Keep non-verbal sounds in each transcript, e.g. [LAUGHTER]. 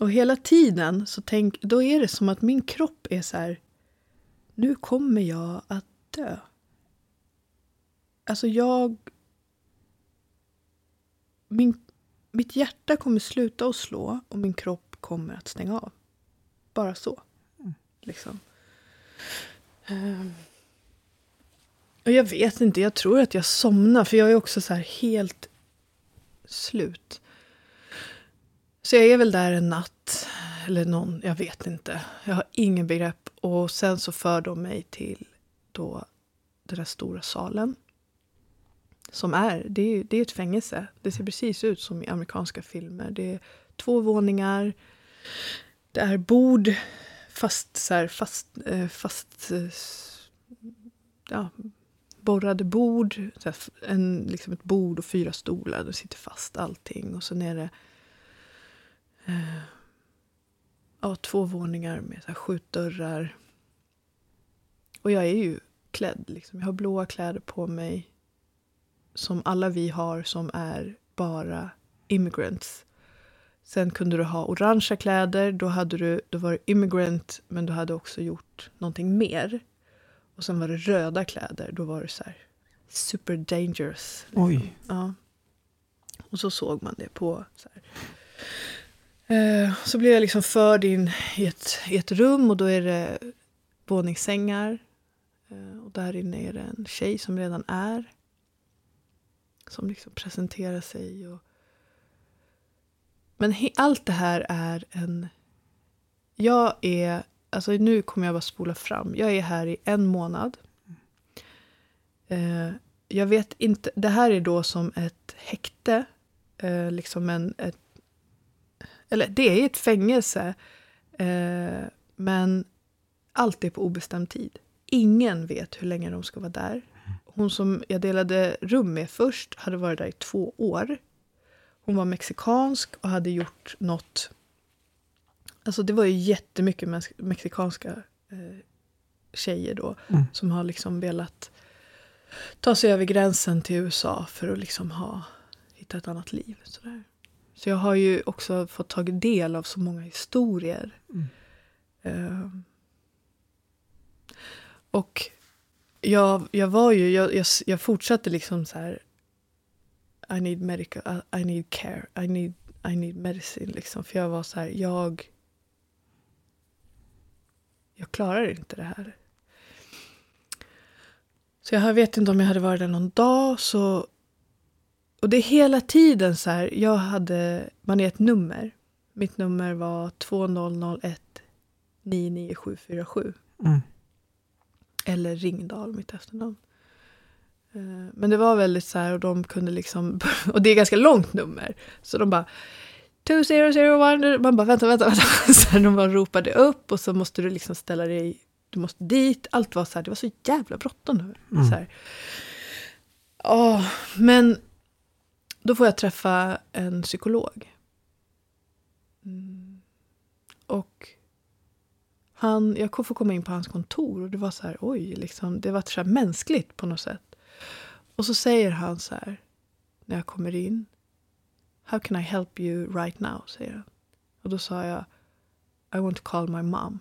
Och hela tiden så tänk, då är det som att min kropp är så här, nu kommer jag att dö. Alltså jag... Min, mitt hjärta kommer sluta att slå och min kropp kommer att stänga av. Bara så. Liksom. Um, och jag vet inte, jag tror att jag somnar för jag är också så här helt slut. Så jag är väl där en natt, eller någon, jag vet inte. Jag har ingen begrepp. Och sen så för de mig till då den där stora salen. Som är, det är, det är ett fängelse. Det ser precis ut som i amerikanska filmer. Det är två våningar. Det är bord, fast, så här, fast, eh, fast eh, ja, borrade bord. En, liksom ett bord och fyra stolar. Det sitter fast allting. Och sen är det eh, ja, två våningar med så här skjutdörrar. Och jag är ju klädd. Liksom. Jag har blåa kläder på mig. Som alla vi har som är bara immigrants. Sen kunde du ha orangea kläder. Då, hade du, då var du immigrant, men du hade också gjort någonting mer. Och sen var det röda kläder. Då var det så här super dangerous. Liksom. Oj. Ja. Och så såg man det på... Så, eh, Eh, så blir jag liksom förd in i ett, i ett rum och då är det våningssängar. Eh, och där inne är det en tjej som redan är. Som liksom presenterar sig. Och... Men allt det här är en... Jag är alltså nu kommer jag bara spola fram. Jag är här i en månad. Eh, jag vet inte, det här är då som ett häkte. Eh, liksom en, ett, eller det är ett fängelse. Eh, men allt är på obestämd tid. Ingen vet hur länge de ska vara där. Hon som jag delade rum med först hade varit där i två år. Hon var mexikansk och hade gjort något Alltså det var ju jättemycket mexikanska eh, tjejer då mm. som har liksom velat ta sig över gränsen till USA för att liksom ha, hitta ett annat liv. Sådär. Så jag har ju också fått ta del av så många historier. Mm. Uh, och jag, jag var ju, jag, jag, jag, fortsatte liksom så här I need medical, I need care, I need, I need medicine. Liksom. För jag var så här, jag jag klarar inte det här. Så jag vet inte om jag hade varit där någon dag. Så, och det är hela tiden så här. Jag hade, man är ett nummer. Mitt nummer var 2001 99747. Mm. Eller Ringdal, mitt efternamn. Eh, men det var väldigt så här och de kunde liksom, [LAUGHS] och det är ganska långt nummer. Så de bara 2001. Man bara vänta, vänta, vänta. [LAUGHS] Så de bara ropade upp och så måste du liksom ställa dig, du måste dit. Allt var så här, det var så jävla bråttom. Mm. Så här. Oh, men då får jag träffa en psykolog. Mm. Och han, jag får komma in på hans kontor och det var så här, oj, liksom, det var så här mänskligt på något sätt. Och så säger han så här, när jag kommer in. How can I help you right now? säger han. Och då sa jag I want to call my mom.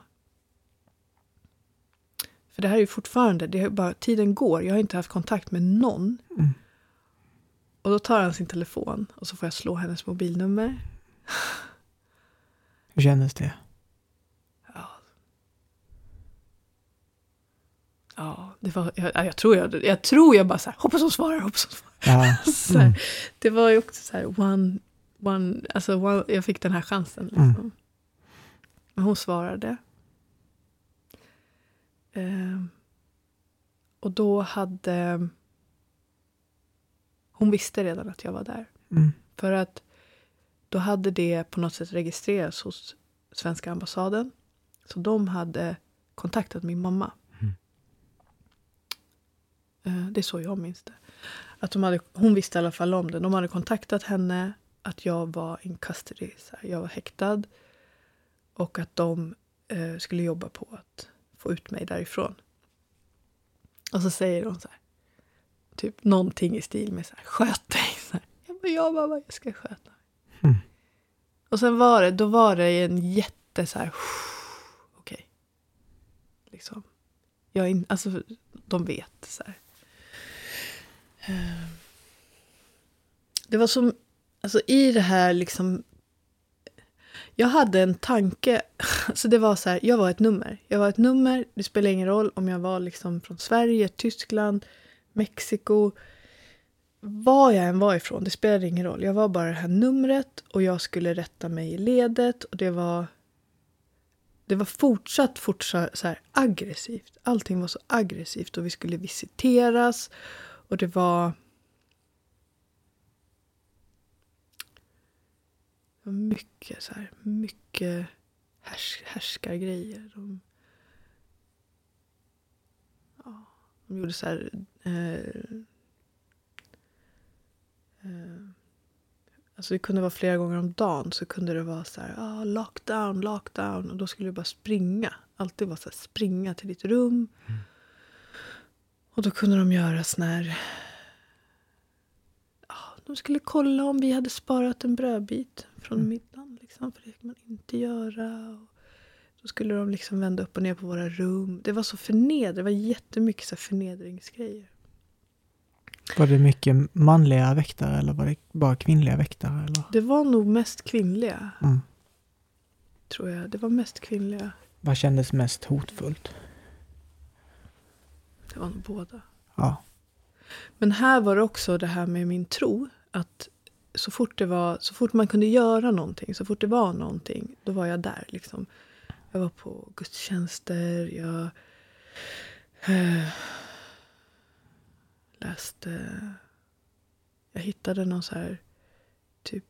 För det här är ju fortfarande, det är bara, tiden går. Jag har inte haft kontakt med någon. Mm. Och då tar han sin telefon och så får jag slå hennes mobilnummer. Hur kändes det? Ja. Ja, det var, jag, jag, tror jag, jag tror jag bara så här, hoppas hon svarar, hoppas hon svarar. Ja. [LAUGHS] Mm. det var ju också så här, one, one, alltså one, jag fick den här chansen. Liksom. Mm. Men hon svarade. Eh, och då hade... Hon visste redan att jag var där. Mm. För att då hade det på något sätt registrerats hos svenska ambassaden. Så de hade kontaktat min mamma. Mm. Eh, det är så jag minns det. Att de hade, hon visste i alla fall om det. De hade kontaktat henne att jag var in custody. Jag var häktad. Och att de eh, skulle jobba på att få ut mig därifrån. Och så säger de så här. Typ någonting i stil med så här, sköt dig. Så här. Jag bara, ja mamma, jag ska sköta mig. Mm. Och sen var det, då var det en jätte så här, okej. Okay. Liksom. Jag in, alltså, de vet så här. Ehm. Det var som, alltså i det här liksom jag hade en tanke, [LAUGHS] alltså det var så här, jag var ett nummer. Jag var ett nummer, det spelar ingen roll om jag var liksom från Sverige, Tyskland, Mexiko. Var jag än var ifrån, det spelade ingen roll. Jag var bara det här numret och jag skulle rätta mig i ledet och det var det var fortsatt, fortsatt så här aggressivt. Allting var så aggressivt och vi skulle visiteras och det var Det var mycket så här, mycket härs härskargrejer. De, ja, de gjorde så här... Eh, eh, alltså det kunde vara flera gånger om dagen så kunde det vara så här, ah, lockdown, lockdown. Och då skulle du bara springa. Alltid vara så här, springa till ditt rum. Mm. Och då kunde de göra sån här de skulle kolla om vi hade sparat en brödbit från mm. middagen. Liksom, för det kan man inte göra. Och då skulle de liksom vända upp och ner på våra rum. Det var så förnedrande. Det var jättemycket så förnedringsgrejer. Var det mycket manliga väktare eller var det bara kvinnliga väktare? Eller? Det var nog mest kvinnliga. Mm. Tror jag. Det var mest kvinnliga. Vad kändes mest hotfullt? Det var nog båda. Ja. Men här var det också det här med min tro. Att så fort, det var, så fort man kunde göra någonting, så fort det var någonting, då var jag där. Liksom. Jag var på gudstjänster, jag äh, läste... Jag hittade någon så här typ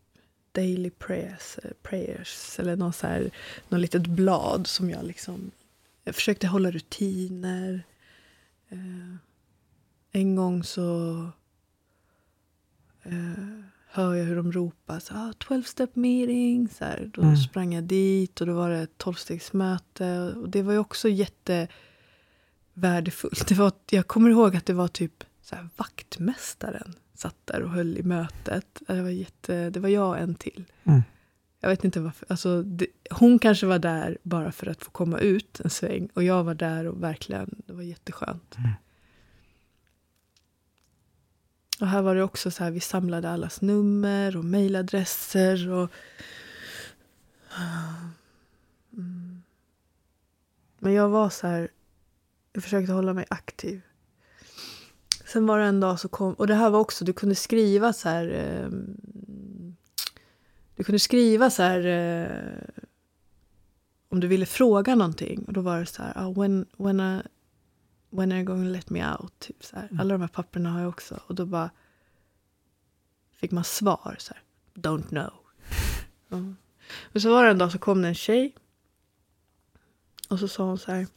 daily prayers, prayers eller någon så här, någon litet blad som jag liksom... Jag försökte hålla rutiner. Äh, en gång så eh, hör jag hur de ropar så, ah, 12 step meeting. Så här, då mm. sprang jag dit och då var det ett 12-stegsmöte. Och det var ju också jättevärdefullt. Det var, jag kommer ihåg att det var typ så här, vaktmästaren satt där och höll i mötet. Det var, jätte, det var jag och en till. Mm. Jag vet inte varför. Alltså, det, hon kanske var där bara för att få komma ut en sväng. Och jag var där och verkligen, det var jätteskönt. Mm. Och här var det också så här, vi samlade allas nummer och mejladresser. Och, mm. Men jag var så här, jag försökte hålla mig aktiv. Sen var det en dag så kom, och det här var också, du kunde skriva så här, eh, du kunde skriva så här, eh, om du ville fråga någonting. Och då var det så här, oh, when, when, a, when are you going to let me out? Typ så här. Mm. Alla de här papperna har jag också. Och då bara fick man svar. Så här, Don't know. [LAUGHS] Mm. Och så var det en dag så kom det en tjej. Och så sa hon så här.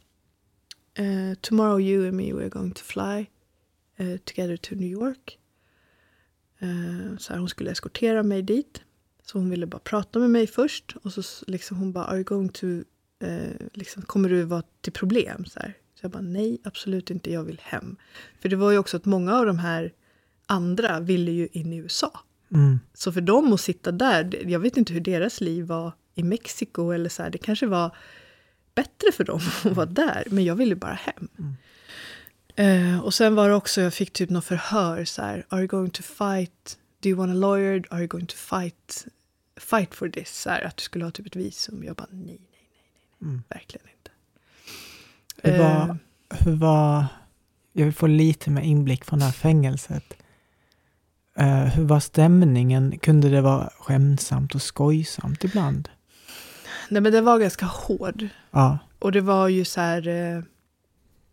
Uh, tomorrow you and me we're going to fly uh, together to New York. Uh, så här, hon skulle eskortera mig dit. Så hon ville bara prata med mig först. Och så liksom hon bara, are you going to, liksom, kommer du vara till problem? Så här. Så jag bara, nej, absolut inte, jag vill hem. För det var ju också att många av de här andra ville ju in i USA. Mm. Så för dem att sitta där, jag vet inte hur deras liv var i Mexiko eller så här, det kanske var bättre för dem [LAUGHS] att vara där, men jag ville bara hem. Mm. Uh, och sen var det också, jag fick typ något förhör så här, are you going to fight, do you want a lawyer, are you going to fight, fight for this? Så här, att du skulle ha typ ett visum. Jag bara nej, nej, nej, nej, mm. verkligen inte. Hur var, uh, hur var, jag vill få lite mer inblick från det här fängelset. Uh, hur var stämningen? Kunde det vara skämtsamt och skojsamt ibland? Nej men det var ganska hård. Ja. Och det var ju så här eh,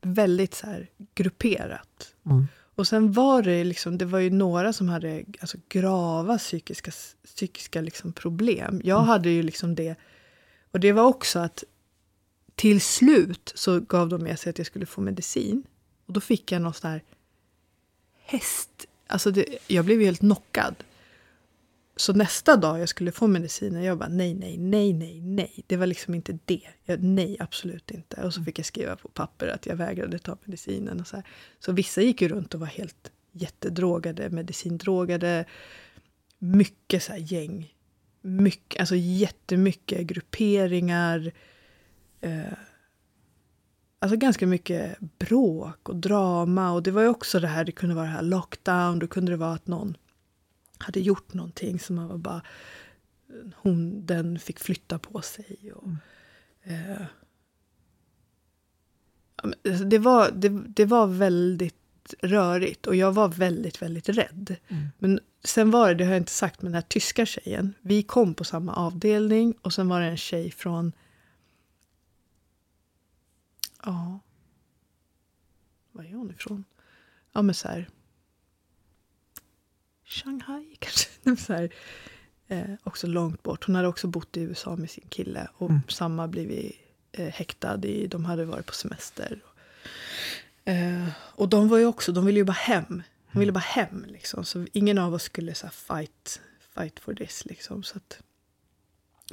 väldigt så här grupperat. Mm. Och sen var det liksom, det var ju några som hade alltså, grava psykiska, psykiska liksom problem. Jag mm. hade ju liksom det. Och det var också att till slut så gav de med sig att jag skulle få medicin. Och då fick jag någon sån här häst Alltså det, jag blev helt knockad. Så nästa dag jag skulle få medicinen, jag bara nej, nej, nej, nej, nej. Det var liksom inte det. Jag, nej, absolut inte. Och så fick jag skriva på papper att jag vägrade ta medicinen. Och så, här. så vissa gick ju runt och var helt jättedrogade, medicindrogade. Mycket så här gäng, mycket, alltså jättemycket grupperingar. Eh, alltså ganska mycket bråk och drama. Och det var ju också det här, det kunde vara det här lockdown, då kunde det vara att någon hade gjort någonting som man var bara... Hon, den fick flytta på sig. Och, mm. eh, alltså det, var, det, det var väldigt rörigt och jag var väldigt, väldigt rädd. Mm. Men sen var det, det har jag inte sagt, men den här tyska tjejen. Vi kom på samma avdelning och sen var det en tjej från... Ja... Var är hon ifrån? Ja, men så här... Shanghai [LAUGHS] kanske? så här, eh, också långt bort. Hon hade också bott i USA med sin kille och mm. samma blivit eh, häktad. I, de hade varit på semester. Eh, och de var ju också, de ville ju bara hem. De ville bara hem liksom. Så ingen av oss skulle så fight, fight for this liksom. Så att,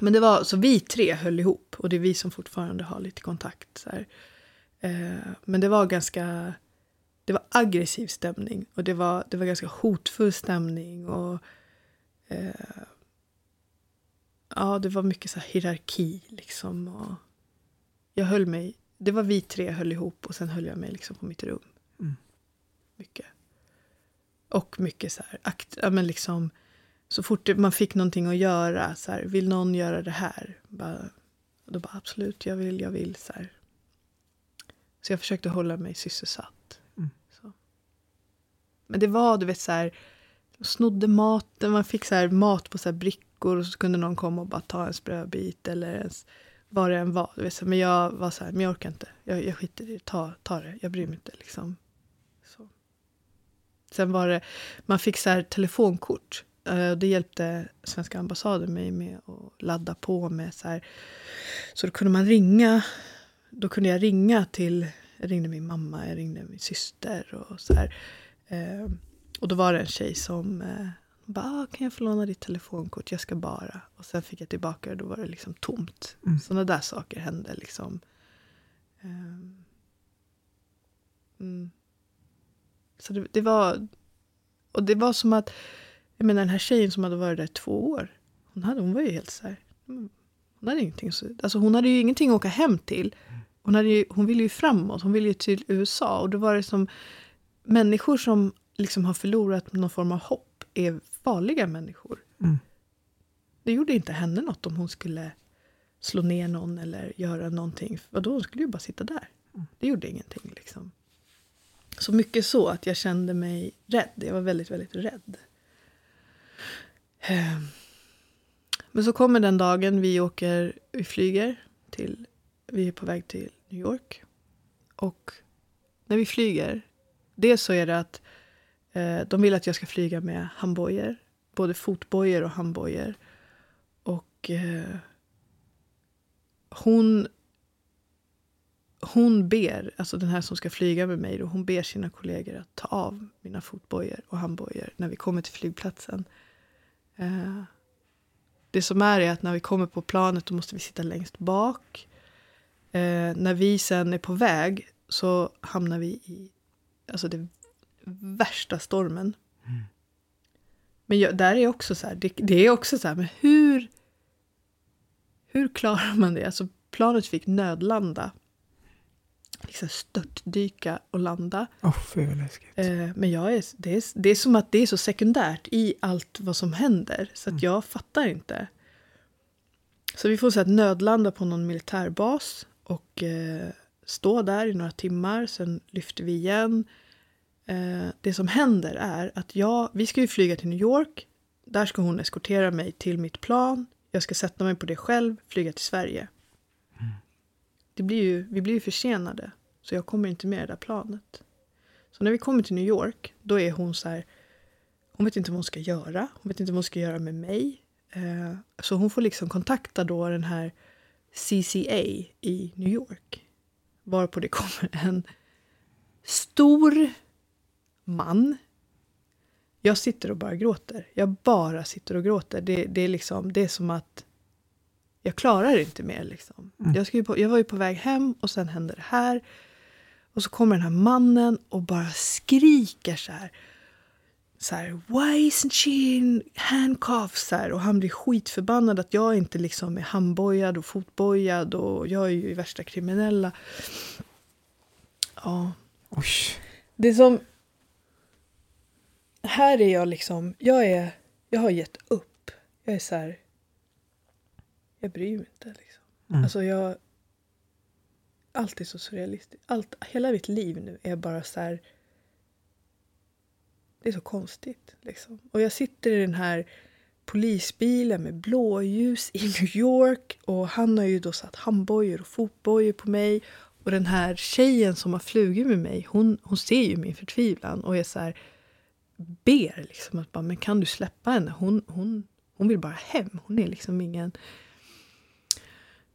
men det var, så vi tre höll ihop och det är vi som fortfarande har lite kontakt. Så eh, men det var ganska, det var aggressiv stämning och det var, det var ganska hotfull stämning. och eh, Ja, det var mycket så hierarki liksom. Och jag höll mig det var vi tre höll ihop och sen höll jag mig liksom på mitt rum. Mm. Mycket. Och mycket så här, akt, ja, men liksom, så fort man fick någonting att göra, så här, vill någon göra det här? Bara, då bara absolut, jag vill, jag vill. Så, här. så jag försökte hålla mig sysselsatt. Men det var, du vet, så här, snodde maten, man fick så här, mat på så här, brickor och så kunde någon komma och bara ta en brödbit eller ens vad det än var. Men jag var så här, men jag orkar inte. Jag, jag skiter i det. Ta, ta det. Jag bryr mig inte. Liksom. Så. Sen var det, man fick så här telefonkort. Eh, det hjälpte svenska ambassaden mig med att ladda på med så här. Så då kunde man ringa. Då kunde jag ringa till, jag ringde min mamma, jag ringde min syster och så här. Uh, och då var det en tjej som uh, bara, ah, kan jag få låna ditt telefonkort? Jag ska bara. Och sen fick jag tillbaka och då var det liksom tomt. Mm. Sådana där saker hände liksom. Um, mm. Så det, det, var... Och det var som att... Jag menar den här tjejen som hade varit där två år. Hon, hade, hon var ju helt så här... Hon hade ingenting, alltså hon hade ju ingenting att åka hem till. Hon, hade ju, hon ville ju framåt, hon ville ju till USA. Och då var det som människor som liksom har förlorat någon form av hopp är farliga människor. Mm. Det gjorde inte henne något om hon skulle slå ner någon eller göra någonting. Vadå, hon skulle ju bara sitta där. Mm. Det gjorde ingenting. Liksom. Så mycket så att jag kände mig rädd. Jag var väldigt, väldigt rädd. Ehm. Men så kommer den dagen vi åker, vi flyger till, vi är på väg till New York. Och när vi flyger, dels så är det att Eh, de vill att jag ska flyga med handbojor. Både fotbojor och handbojor. Och eh, hon, hon ber, alltså den här som ska flyga med mig, då, hon ber sina kollegor att ta av mina fotbojor och handbojor när vi kommer till flygplatsen. Eh, det som är är att när vi kommer på planet då måste vi sitta längst bak. Eh, när vi sen är på väg så hamnar vi i alltså det värsta stormen. Mm. Men jag, där är också så här, det, det, är också så här, men hur, hur klarar man det? Alltså planet fick nödlanda. Liksom störtdyka och landa. Oh, eh, men jag är, det, är, det är som att det är så sekundärt i allt vad som händer. Så att mm. jag fattar inte. Så vi får så att nödlanda på någon militärbas och eh, stå där i några timmar. Sen lyfter vi igen eh, det som händer är att jag, vi ska ju flyga till New York. Där ska hon eskortera mig till mitt plan. Jag ska sätta mig på det själv, flyga till Sverige. Mm. Det blir ju, vi blir ju försenade, så jag kommer inte med det där planet. Så när vi kommer till New York, då är hon så här, hon vet inte vad hon ska göra. Hon vet inte vad hon ska göra med mig. Eh, så hon får liksom kontakta då den här CCA i New York. Varpå det kommer en stor man. Jag sitter och bara gråter. Jag bara sitter och gråter. Det, det, är, liksom, det är som att jag klarar inte mer. Liksom. Mm. Jag, på, jag var ju på väg hem och sen händer det här. Och så kommer den här mannen och bara skriker så här. Så här, why isn't she in handcuffs? Så här, och han blir skitförbannad att jag inte liksom är handbojad och fotbojad och jag är ju värsta kriminella. Ja. Oj. Det som... Här är jag liksom, jag är, jag har gett upp. Jag är så här, jag bryr mig inte liksom. Mm. Alltså jag, allt är så surrealistiskt. Allt, hela mitt liv nu är bara så här, det är så konstigt liksom. Och jag sitter i den här polisbilen med blåljus i New York och han har ju då satt handbojor och fotbojor på mig. Och den här tjejen som har flugit med mig, hon, hon ser ju min förtvivlan och är så här, ber liksom att bara, men kan du släppa henne? Hon, hon, hon vill bara hem. Hon är liksom ingen...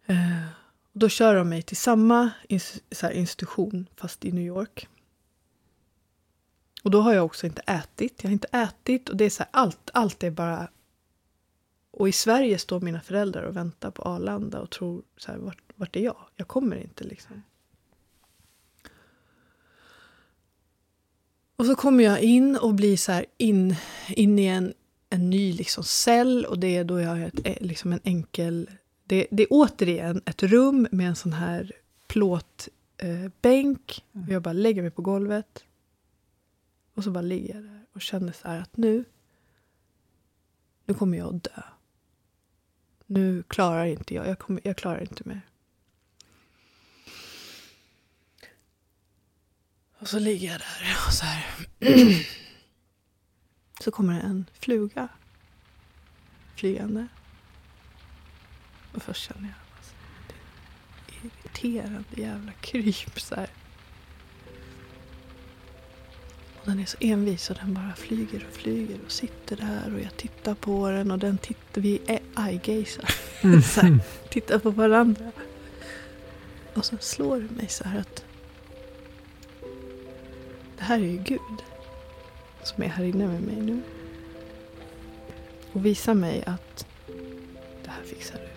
Eh, då kör de mig till samma ins- så här, institution, fast i New York. Och då har jag också inte ätit. Jag har inte ätit och det är så här, allt, allt är bara... Och i Sverige står mina föräldrar och väntar på Arlanda och tror så här, vart, vart är jag? Jag kommer inte liksom. Och så kommer jag in och blir så här in, in i en, en ny liksom cell och det är då jag har ett, eh, liksom en enkel... Det, det är återigen ett rum med en sån här plåtbänk. Eh, bänk. jag bara lägger mig på golvet. Och så bara ligger jag där och känner så här att nu, nu kommer jag att dö. Nu klarar inte jag, jag, kommer, jag klarar inte mer. Och så ligger jag där och så här. [CLEARS THROAT] så kommer det en fluga flygande. Och först känner jag alltså, det är irriterande jävla kryp så här den är så envis och den bara flyger och flyger och sitter där och jag tittar på den och den tittar, vi eye-gazar. Mm. [LAUGHS] här, tittar på varandra. Och så slår det mig så här att det här är ju Gud som är här inne med mig nu. Och visar mig att det här fixar du.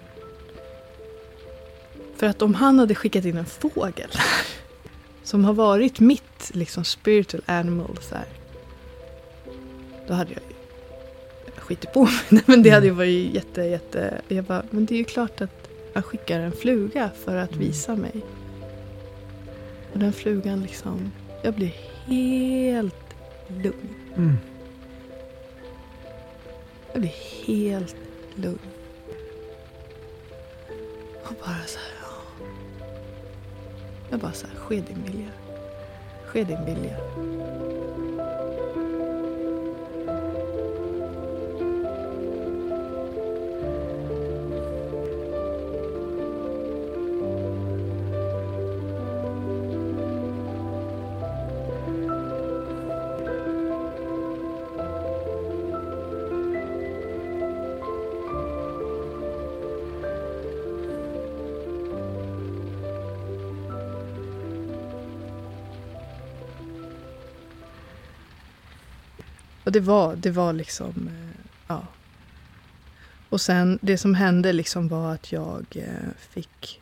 För att om han hade skickat in en fågel som har varit mitt liksom spiritual animal så här, då hade jag skitit på mig. [LAUGHS] Men det hade ju varit jätte, jätte... Jag bara, men det är ju klart att han skickar en fluga för att Mm. visa mig. Och den flugan liksom, jag blir helt lugn. Mm. Jag blir helt lugn. Och bara så här. Jag bara så här, ske din vilja. Ske din vilja. Och det var, det var liksom, eh, ja. Och sen det som hände liksom var att jag eh, fick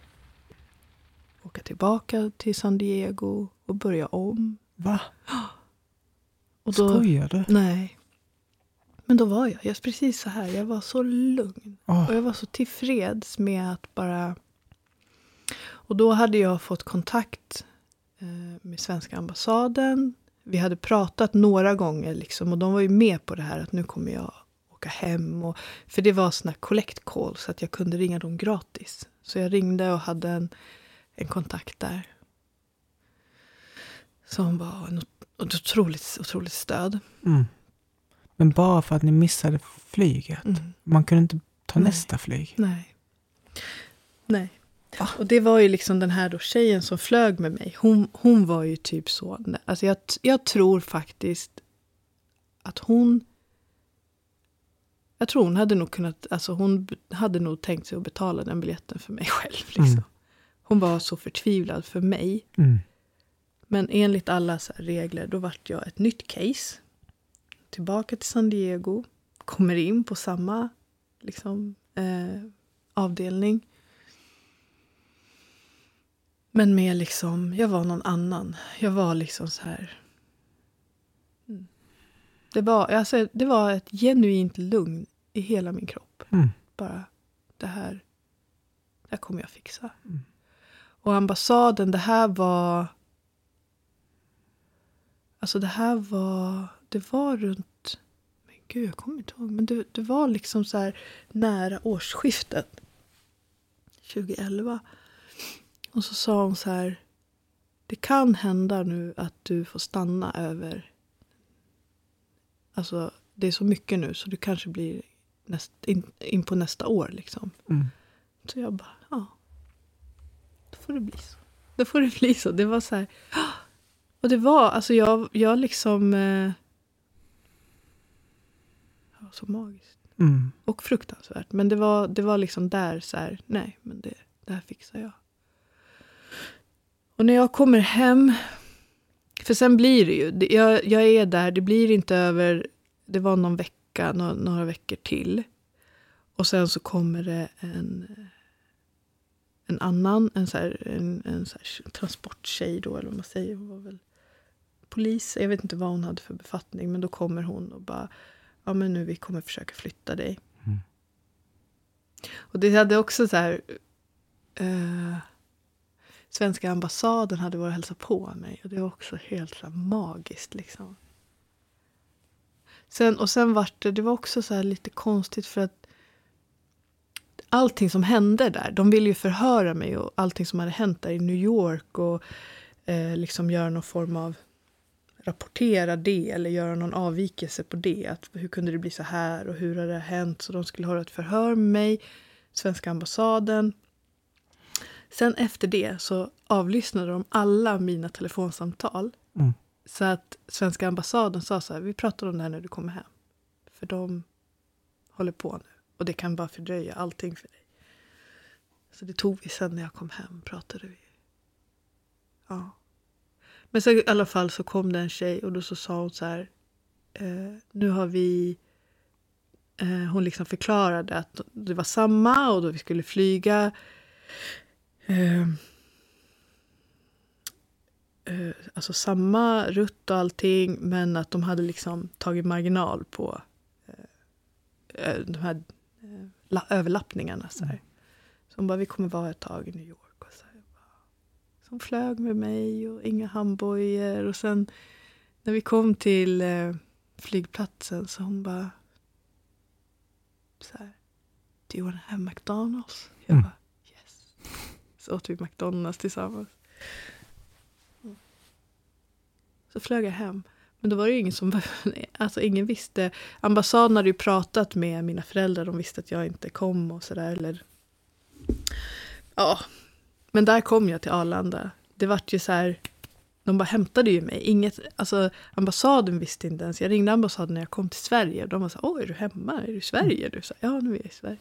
åka tillbaka till San Diego och börja om. Va? Och då, Skojar du? Nej. Men då var jag, jag precis så här, jag var så lugn. Åh, Och jag var så tillfreds med att bara... Och då hade jag fått kontakt eh, med svenska ambassaden. Vi hade pratat några gånger liksom, och de var ju med på det här att nu kommer jag åka hem. Och, för det var såna collect call så att jag kunde ringa dem gratis. Så jag ringde och hade en, en kontakt där. Som var ett otroligt, otroligt stöd. Mm. Men bara för att ni missade flyget. Mm. Man kunde inte ta Nej. nästa flyg. Nej. Nej. Och det var ju liksom den här då tjejen som flög med mig. Hon, hon var ju typ så. Alltså jag, jag tror faktiskt att hon... Jag tror hon hade nog kunnat... Alltså hon hade nog tänkt sig att betala den biljetten för mig [LAUGHS] själv. Liksom. Mm. Hon var så förtvivlad för mig. Mm. Men enligt alla regler, då vart jag ett nytt case. Tillbaka till San Diego. Kommer in på samma liksom, eh, avdelning. Men med liksom, jag var någon annan. Jag var liksom så här... Mm. Det var, alltså, det var ett genuint lugn i hela min kropp. Mm. Bara, det här, det här kommer jag fixa. Mm. Och ambassaden, det här var... Alltså det här var... Det var runt... Men gud, jag kommer inte ihåg. Men det, det var liksom så här nära årsskiftet. 2011. Och så sa hon så här. Det kan hända nu att du får stanna över... Alltså, det är så mycket nu så du kanske blir näst, in, in på nästa år. Liksom. Mm. Så jag bara, ja. Då får det bli så. Då får det bli så. Det var så här. Och det var, alltså jag, jag liksom... Eh, så magiskt. Mm. Och fruktansvärt. Men det var, det var liksom där så här, nej, men det, det här fixar jag. Och när jag kommer hem, för sen blir det ju, jag, jag är där, det blir inte över, det var någon vecka, några, några veckor till. Och sen så kommer det en, en annan, en, så här, en, en så här transporttjej då, eller vad man säger, hon var väl polis, jag vet inte vad hon hade för befattning, men då kommer hon och bara, ja men nu vi kommer försöka flytta dig. Mm. Och det hade också så här, eh, svenska ambassaden hade varit och hälsat på mig och det var också helt så här magiskt liksom. Sen, och sen var det, det var också så här lite konstigt för att allting som hände där, de ville ju förhöra mig och allting som hade hänt där i New York och eh, liksom göra någon form av rapportera det eller göra någon avvikelse på det. Att hur kunde det bli så här och hur har det hänt? Så de skulle hålla ett förhör med mig, svenska ambassaden. Sen efter det så avlyssnade de alla mina telefonsamtal. Mm. Så att svenska ambassaden sa så här, vi pratar om det här när du kommer hem. För de håller på nu. Och det kan bara fördröja allting för dig. Så det tog vi sen när jag kom hem, pratade vi. Ja. Men så i alla fall så kom det en tjej och då så sa hon så här. Eh, nu har vi... Eh, hon liksom förklarade att det var samma och då vi skulle flyga. Eh, eh, alltså samma rutt och allting men att de hade liksom tagit marginal på eh, eh, de här eh, la- överlappningarna. Så, här. så hon bara, vi kommer vara ett tag i New York. Och så här, bara, som flög med mig och inga handbojor. Och sen när vi kom till eh, flygplatsen så hon bara så här, Do you wanna have McDonalds? Jag Mm. bara. Så åt vi McDonalds tillsammans. Mm. Så flög jag hem. Men då var det ju ingen som [LAUGHS] alltså ingen visste. Ambassaden hade ju pratat med mina föräldrar, de visste att jag inte kom och sådär. Eller... Ja, men där kom jag till Arlanda. Det vart ju så här, de bara hämtade ju mig. Inget, alltså, ambassaden visste inte ens. Jag ringde ambassaden när jag kom till Sverige. Och de var så här, åh är du hemma? Är du i Sverige? Du? Här, ja, nu är jag i Sverige.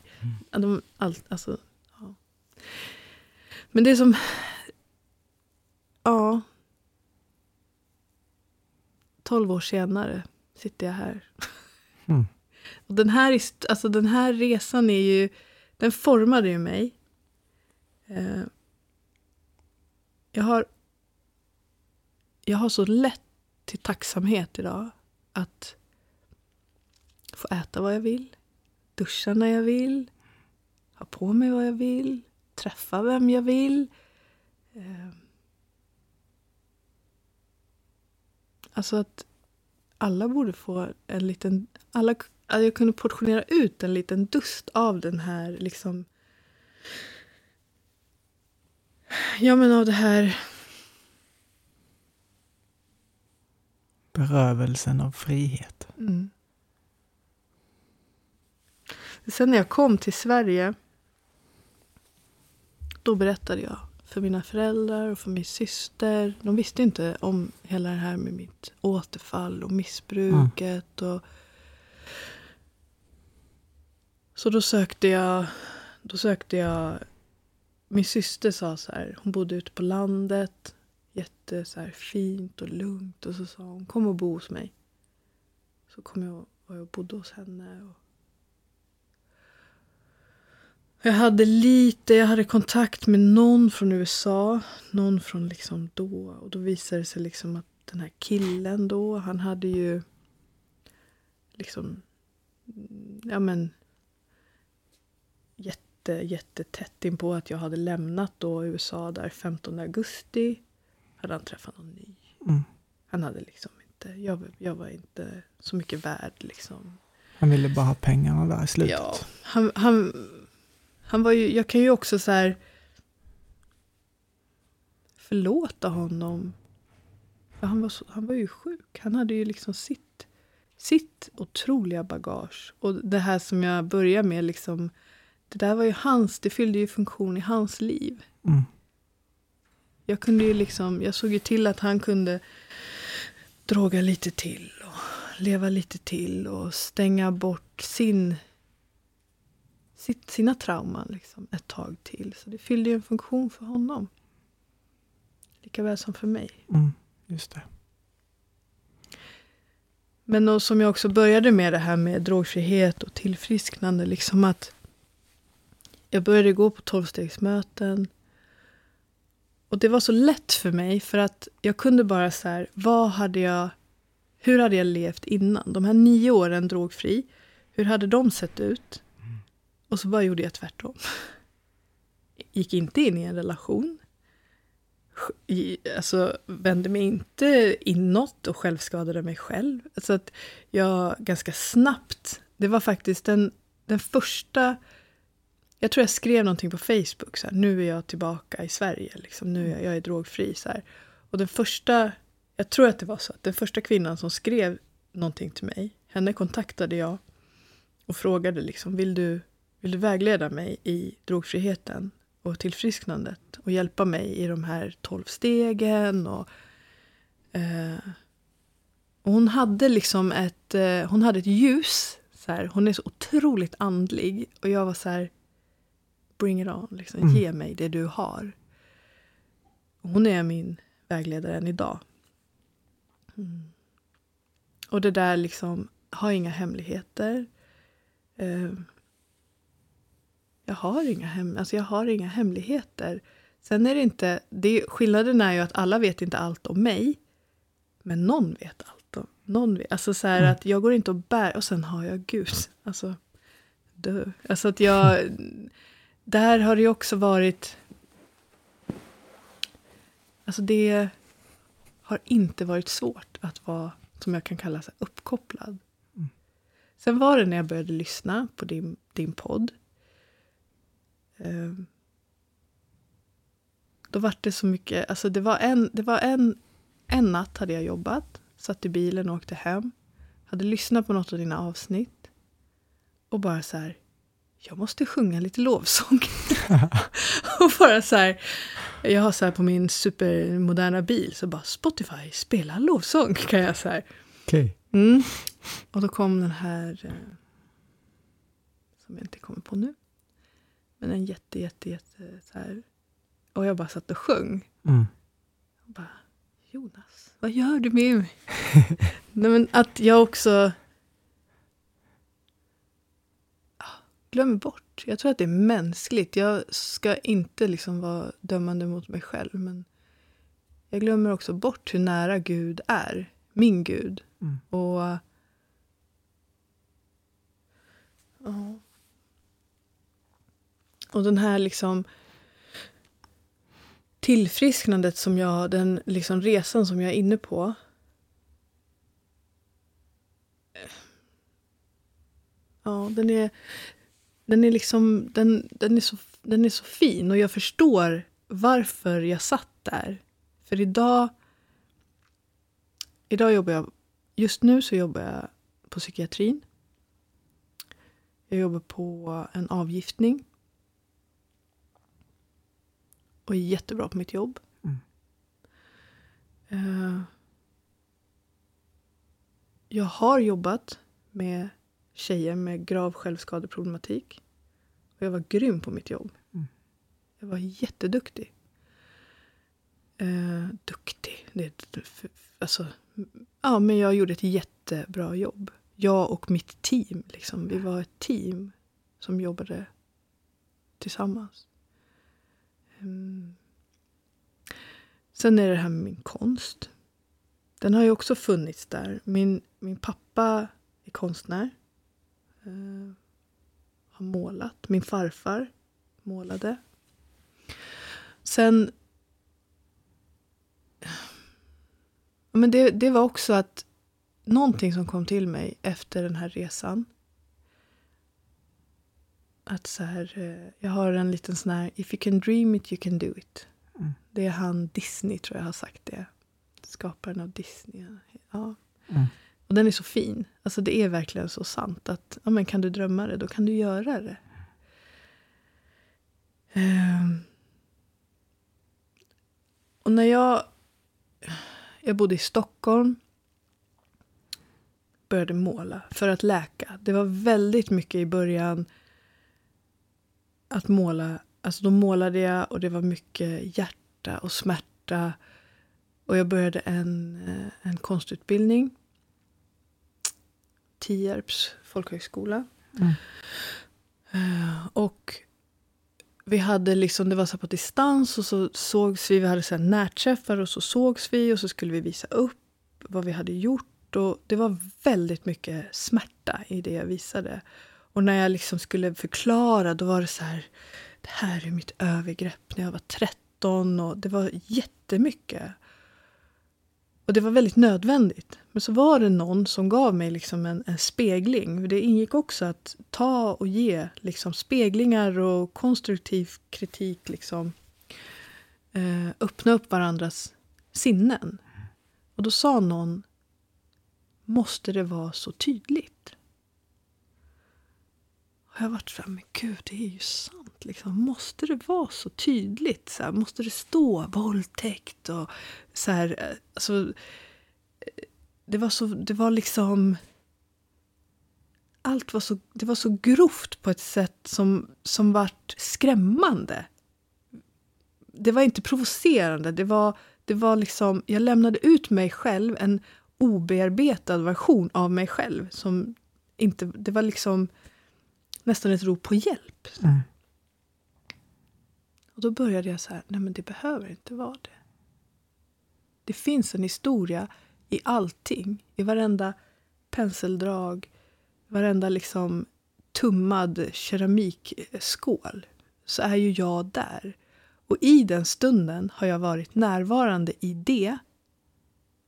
Ja, De, allt, alltså, ja. Men det är som, ja. 12 år senare sitter jag här. Mm. Och den här, alltså den här resan är ju, den formade ju mig. Eh, jag har jag har så lätt till tacksamhet idag. Att få äta vad jag vill, duscha när jag vill, ha på mig vad jag vill, träffa vem jag vill. Eh, alltså att alla borde få en liten... Alla, att jag kunde portionera ut en liten dust av den här liksom... Ja men av det här... Berövelsen av frihet. Mm. Sen när jag kom till Sverige då berättade jag för mina föräldrar och för min syster. De visste inte om hela det här med mitt återfall och missbruket. Och... Så då sökte jag... Då sökte jag... Min syster sa så här, hon bodde ute på landet. Jätte så här, fint och lugnt. Och så sa hon, kom och bo hos mig. Så kom jag och jag bodde hos henne. Och jag hade lite, jag hade kontakt med någon från USA. Någon från liksom då. Och då visade det sig liksom att den här killen då, han hade ju... liksom, ja men, jätte, jättetätt in på att jag hade lämnat då USA där 15 augusti. Hade han träffat någon ny. Mm. Han hade liksom inte, jag, jag var inte så mycket värd liksom. Han ville bara ha pengarna där i slutet. Ja, han, han, han var ju, jag kan ju också så här förlåta honom. För han var, så, han var ju sjuk. Han hade ju liksom sitt, sitt otroliga bagage. Och det här som jag började med, liksom, det där var ju hans, det fyllde ju funktion i hans liv. Mm. Jag kunde ju liksom, jag såg ju till att han kunde droga lite till och leva lite till och stänga bort sin, sitt, sina trauman liksom ett tag till. Så det fyllde ju en funktion för honom. Lika väl som för mig. Mm. Just det. Men och som jag också började med det här med drogfrihet och tillfrisknande. Liksom att jag började gå på tolvstegsmöten. Och det var så lätt för mig för att jag kunde bara så här, vad hade jag, hur hade jag levt innan? De här nio åren drogfri, hur hade de sett ut? Och så bara gjorde jag tvärtom. Gick inte in i en relation. Alltså vände mig inte inåt och självskadade mig själv. Så att jag ganska snabbt, det var faktiskt den, den första jag tror jag skrev någonting på Facebook, så här, nu är jag tillbaka i Sverige, liksom, nu är jag, jag är drogfri. Så här. Och den första, jag tror att det var så, att den första kvinnan som skrev någonting till mig, henne kontaktade jag och frågade liksom, vill du, vill du vägleda mig i drogfriheten och tillfrisknandet och hjälpa mig i de här tolv stegen och eh, och hon hade liksom ett, eh, hon hade ett ljus. Så här, hon är så otroligt andlig. Och jag var så här, bring it on. Liksom, Mm. Ge mig det du har. Och hon är min vägledare än idag. Mm. Och det där liksom, ha inga hemligheter. Eh, jag har inga hem, alltså jag har inga hemligheter. Sen är det inte, det, skillnaden är ju att alla vet inte allt om mig. Men någon vet allt om, någon vet, alltså så Mm. att jag går inte och bär, och sen har jag Gud. [LAUGHS] Alltså, dö. Alltså att jag, där har det ju också varit, alltså det har inte varit svårt att vara, som jag kan kalla så uppkopplad. Mm. Sen var det när jag började lyssna på din, din podd. Ehm, då var det så mycket, alltså det var en, det var en, en natt hade jag jobbat, satt i bilen och åkte hem. Hade lyssnat på något av dina avsnitt. Och bara så här, jag måste sjunga lite lovsång. [LAUGHS] och bara så här, jag har så här på min supermoderna bil, så bara Spotify, spela lovsång [LAUGHS] kan jag så här. Okej. Mm. Och då kom den här, eh, som jag inte kommer på nu. Men en jätte, jätte, jätte så här. Och jag bara satt och sjöng. Mm. Och bara, Jonas, vad gör du med mig? [LAUGHS] Nej, men att jag också glömmer bort. Jag tror att det är mänskligt. Jag ska inte liksom vara dömande mot mig själv. Men jag glömmer också bort hur nära Gud är. Min Gud. Mm. Och... Ja. Och den här liksom tillfrisknandet som jag, den liksom resan som jag är inne på. Ja, den är, den är liksom, den, den, är så, den är så fin och jag förstår varför jag satt där. För idag, idag jobbar jag, just nu så jobbar jag på psykiatrin. Jag jobbar på en avgiftning. Och är jättebra på mitt jobb. Mm. Eh, jag har jobbat med tjejer med grav självskadeproblematik. Och jag var grym på mitt jobb. Mm. Jag var jätteduktig. Eh, duktig? Det, är- alltså, ja, men jag gjorde ett jättebra jobb. Jag och mitt team. Liksom, vi var ett team som jobbade tillsammans. Ehm. Sen är det här med min konst. Den har ju också funnits där. Min, min pappa är konstnär. Uh, har målat. Min farfar målade. Sen... Men det, det var också att någonting som kom till mig efter den här resan. Att så här, eh, jag har en liten sån här, if you can dream it you can do it. Mm. Det är han Disney tror jag har sagt det. Skaparen av Disney. Ja. Mm. Och den är så fin. Alltså det är verkligen så sant att ja, men kan du drömma det, då kan du göra det. Ehm. Och när jag, jag bodde i Stockholm började måla för att läka. Det var väldigt mycket i början att måla. Alltså då målade jag och det var mycket hjärta och smärta. Och jag började en, eh, en konstutbildning. Tierps folkhögskola. Mm. Eh, Och vi hade liksom, det var så på distans och så sågs vi, vi hade så närträffar och så sågs vi och så skulle vi visa upp vad vi hade gjort. Och det var väldigt mycket smärta i det jag visade. Och när jag liksom skulle förklara då var det så här, det här är mitt övergrepp när jag var 13 och det var jättemycket. Och det var väldigt nödvändigt. Men så var det någon som gav mig liksom en, en spegling. Det ingick också att ta och ge liksom speglingar och konstruktiv kritik. Liksom, eh, öppna upp varandras sinnen. Och då sa någon, måste det vara så tydligt? Och jag varit så här, men gud, det är ju sant. Liksom. Måste det vara så tydligt? Så här, måste det stå våldtäkt? Och så här, eh, alltså, eh, det var så, det var liksom... Allt var så, det var så grovt på ett sätt som, som vart skrämmande. Det var inte provocerande. Det var, det var liksom, jag lämnade ut mig själv, en obearbetad version av mig själv. Som inte, det var liksom nästan ett rop på hjälp. Mm. Och då började jag så här, nej men det behöver inte vara det. Det finns en historia i allting. I varenda penseldrag, varenda liksom tummad keramikskål. Så är ju jag där. Och i den stunden har jag varit närvarande i det.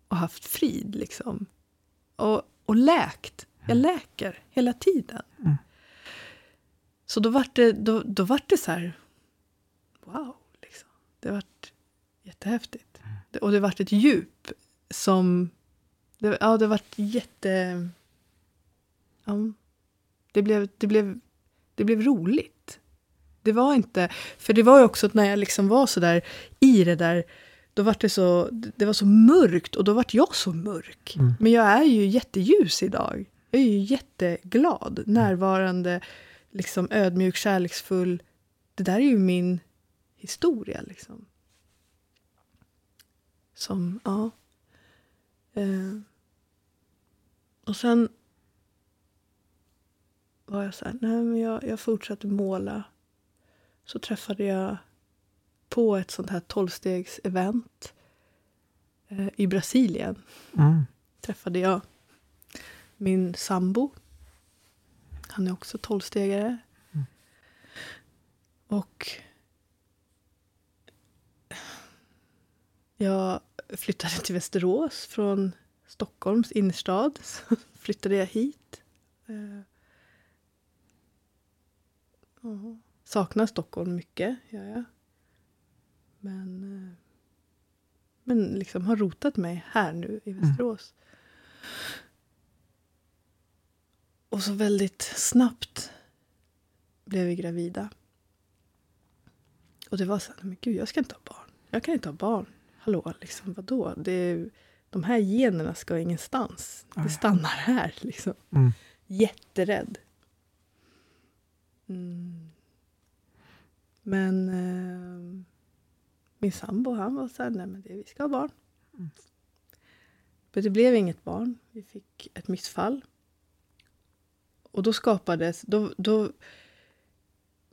Och haft frid liksom. Och, och läkt. Jag läker hela tiden. Mm. Så då vart det, då, då vart det så här... Wow, liksom. Det vart jättehäftigt. Det, och det vart ett djup som... Det, ja, det vart jätte... Ja, det, blev, det, blev, det blev roligt. Det var inte... För det var ju också när jag liksom var så där i det där då var det så, det var så mörkt och då vart jag så mörk. Mm. Men jag är ju jätteljus idag. Jag är ju jätteglad, närvarande, liksom ödmjuk, kärleksfull. Det där är ju min historia liksom. Som, ja. Eh. Och sen var jag så här, nej men jag, jag fortsatte måla. Så träffade jag på ett sånt här tolvstegs-event eh, i Brasilien. Mm. Träffade jag min sambo. Han är också tolvstegare. Mm. Och jag flyttade till Västerås från Stockholms innerstad. Så flyttade jag hit. Eh. Saknar Stockholm mycket, gör jag. Men, eh, men liksom har rotat mig här nu i Västerås. Och så väldigt snabbt blev vi gravida. Och det var så här, men gud, jag ska inte ha barn. Jag kan inte ha barn. Hallå, liksom, vadå? Det de här generna ska ingenstans. Det stannar här, liksom. Mm. Jätterädd. Mm. Men eh, min sambo han var så här, nej men det, vi ska ha barn. Mm. Men det blev inget barn. Vi fick ett missfall. Och då skapades, då, då,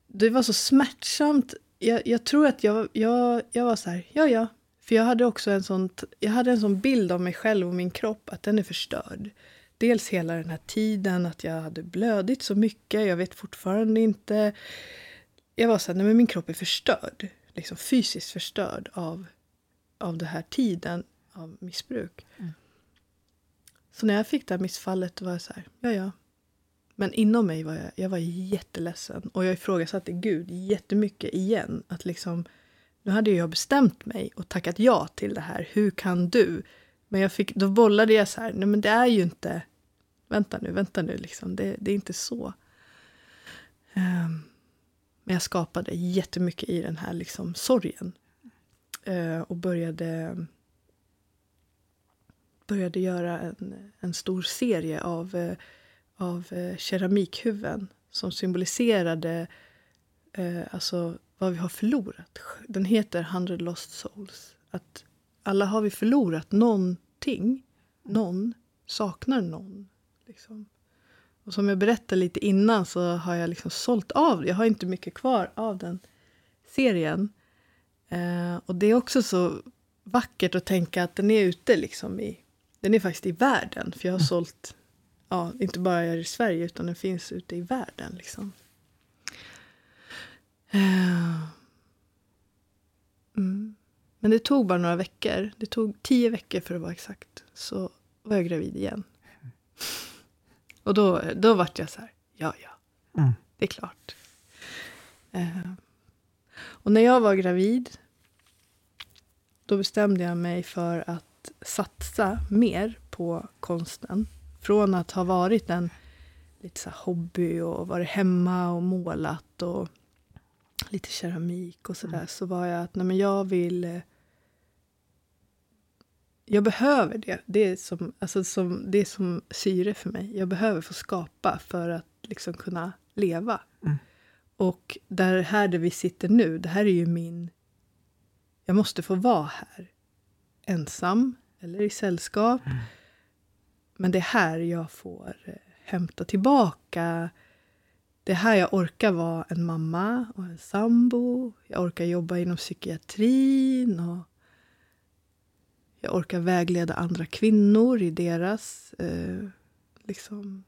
det var så smärtsamt. Jag, jag tror att jag, jag, jag var så här, ja ja. För jag hade också en sån, jag hade en sån bild av mig själv och min kropp att den är förstörd. Dels hela den här tiden, att jag hade blödit så mycket. Jag vet fortfarande inte. Jag var så här, nej men min kropp är förstörd. Liksom fysiskt förstörd av, av den här tiden av missbruk. Mm. Så när jag fick det här missfallet var jag så här, ja ja. Men inom mig var jag, jag var jätteledsen. Och jag ifrågasatte Gud jättemycket igen. Att liksom, nu hade jag bestämt mig och tackat ja till det här. Hur kan du? Men jag fick, då bollade jag så här, nej men det är ju inte, vänta nu, vänta nu, liksom. det, det är inte så. Um, men jag skapade jättemycket i den här liksom, sorgen. Uh, och började, började göra en, en stor serie av, uh, av uh, keramikhuvuden som symboliserade uh, alltså, vad vi har förlorat. Den heter Hundred Lost Souls. Att alla har vi förlorat någonting. Någon saknar någon. Liksom. Och som jag berättade lite innan så har jag liksom sålt av Jag har inte mycket kvar av den serien. Eh, och det är också så vackert att tänka att den är ute liksom i... Den är faktiskt i världen. För jag har mm. sålt, ja, inte bara i Sverige utan den finns ute i världen. Liksom. Eh, mm. Men det tog bara några veckor. Det tog tio veckor för att vara exakt. Så var jag gravid igen. Och då, då vart jag så här, ja, ja, mm. det är klart. Eh, och när jag var gravid, då bestämde jag mig för att satsa mer på konsten. Från att ha varit en lite så hobby och varit hemma och målat och lite keramik och sådär, mm. så var jag att nej, men jag vill eh, jag behöver det. Det är, som, alltså som, det är som syre för mig. Jag behöver få skapa för att liksom kunna leva. Mm. Och där här där vi sitter nu, det här är ju min... Jag måste få vara här. Ensam eller i sällskap. Mm. Men det är här jag får eh, hämta tillbaka. Det är här jag orkar vara en mamma och en sambo. Jag orkar jobba inom psykiatrin. och jag orkar vägleda andra kvinnor i deras... Eh, liksom,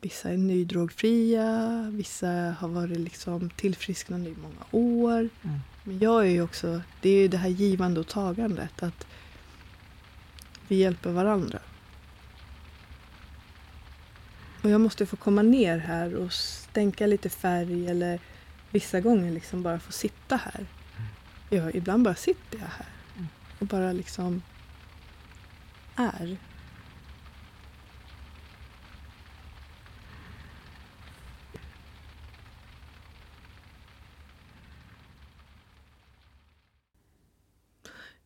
vissa är nydrogfria, vissa har varit liksom tillfrisknande i många år. Mm. Men jag är ju också... Det är det här givande och tagandet. Att vi hjälper varandra. Och jag måste få komma ner här och stänka lite färg eller vissa gånger liksom bara få sitta här. Ja, ibland bara sitter jag här och bara liksom är.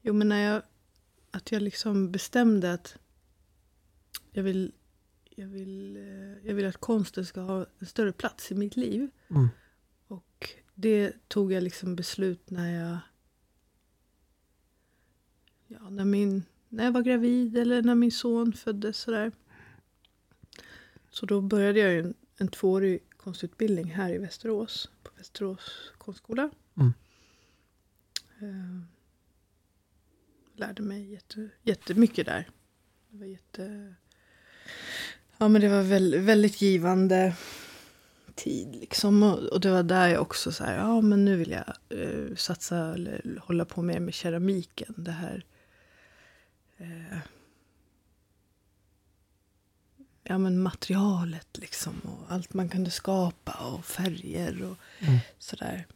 Jo, men när jag, att jag liksom bestämde att jag vill, jag, vill, eh, jag vill att konsten ska ha en större plats i mitt liv. Mm. Och det tog jag liksom beslut när jag ja, när, min, när jag var gravid eller när min son föddes. Sådär. Så då började jag en, en tvåårig konstutbildning här i Västerås. På Västerås konstskola. Mm. Uh, lärde mig jätte, jättemycket där. Det var jätte... Ja, men det var väldigt, väldigt givande tid. Liksom. Och, och, det var där jag också så här, ja men nu vill jag uh, satsa eller hålla på mer med keramiken. Det här eh, ja, men materialet liksom. Och allt man kunde skapa och färger och mm. sådär.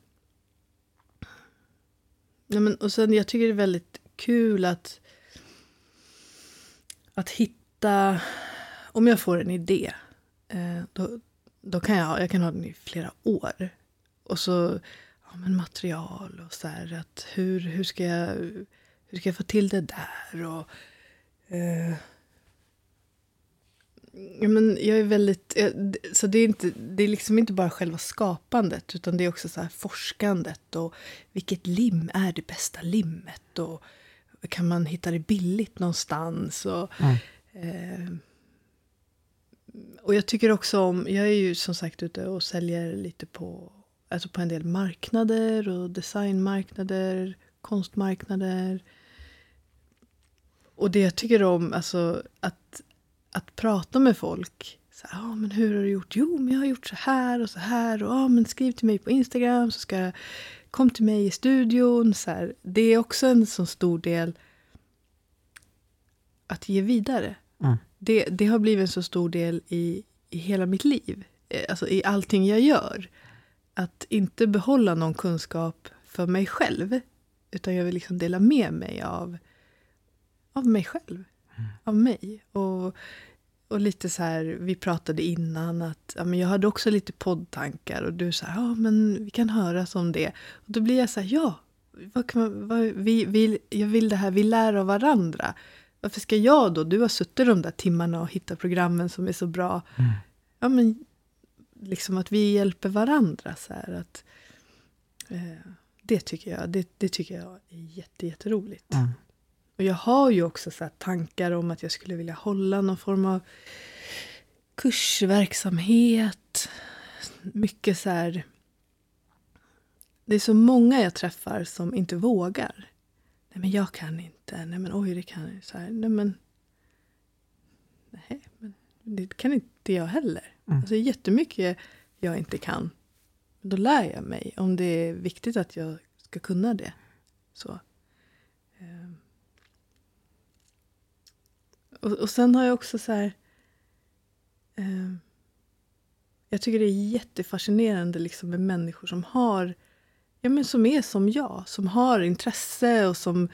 Ja, men, och sen jag tycker det är väldigt kul att, att hitta... Om jag får en idé, eh, då, då kan jag, jag kan ha den i flera år. Och så ja, men material och så här, att hur, hur ska jag hur ska jag få till det där? Och, eh, ja, men jag är väldigt... Eh, så det är, inte, det är liksom inte bara själva skapandet utan det är också så här forskandet. och Vilket lim är det bästa limmet? Och kan man hitta det billigt någonstans? Och, mm. eh, och jag tycker också om... Jag är ju som sagt ute och säljer lite på, alltså på en del marknader och designmarknader, konstmarknader. Och det jag tycker om, alltså att, att prata med folk. Så här, ah, men hur har du gjort? Jo, men jag har gjort så här och så här. Och, ah, men skriv till mig på Instagram så ska jag... Kom till mig i studion. Så här. Det är också en så stor del att ge vidare. Mm. Det, det har blivit en så stor del i, i hela mitt liv. Eh, Alltså i allting jag gör. Att inte behålla någon kunskap för mig själv. Utan jag vill liksom dela med mig av, av mig själv. Av mig. Och, och lite så här, vi pratade innan att ja, men jag hade också lite poddtankar. Och du sa, ja men vi kan höras om det. Och då blir jag så här, ja. Vad man, vad, vi, vi, jag vill det här, vi lär av varandra. Varför ska jag då, du har suttit de där timmarna och hittat programmen som är så bra. Mm. Ja men, liksom att vi hjälper varandra. Så här, att, eh, det, tycker jag, det, det tycker jag är jätte, jätteroligt. Mm. Och jag har ju också så tankar om att jag skulle vilja hålla någon form av kursverksamhet. Mycket så här... Det är så många jag träffar som inte vågar. Nej men jag kan inte. Nej men oj det kan jag. Så här, nej men... Nej men det kan inte jag heller. Mm. Alltså jättemycket jag inte kan. Då lär jag mig om det är viktigt att jag ska kunna det. Så. Ehm. Och, och sen har jag också så här... Eh, jag tycker det är jättefascinerande liksom med människor som har... Ja, men som är som jag. Som har intresse och som,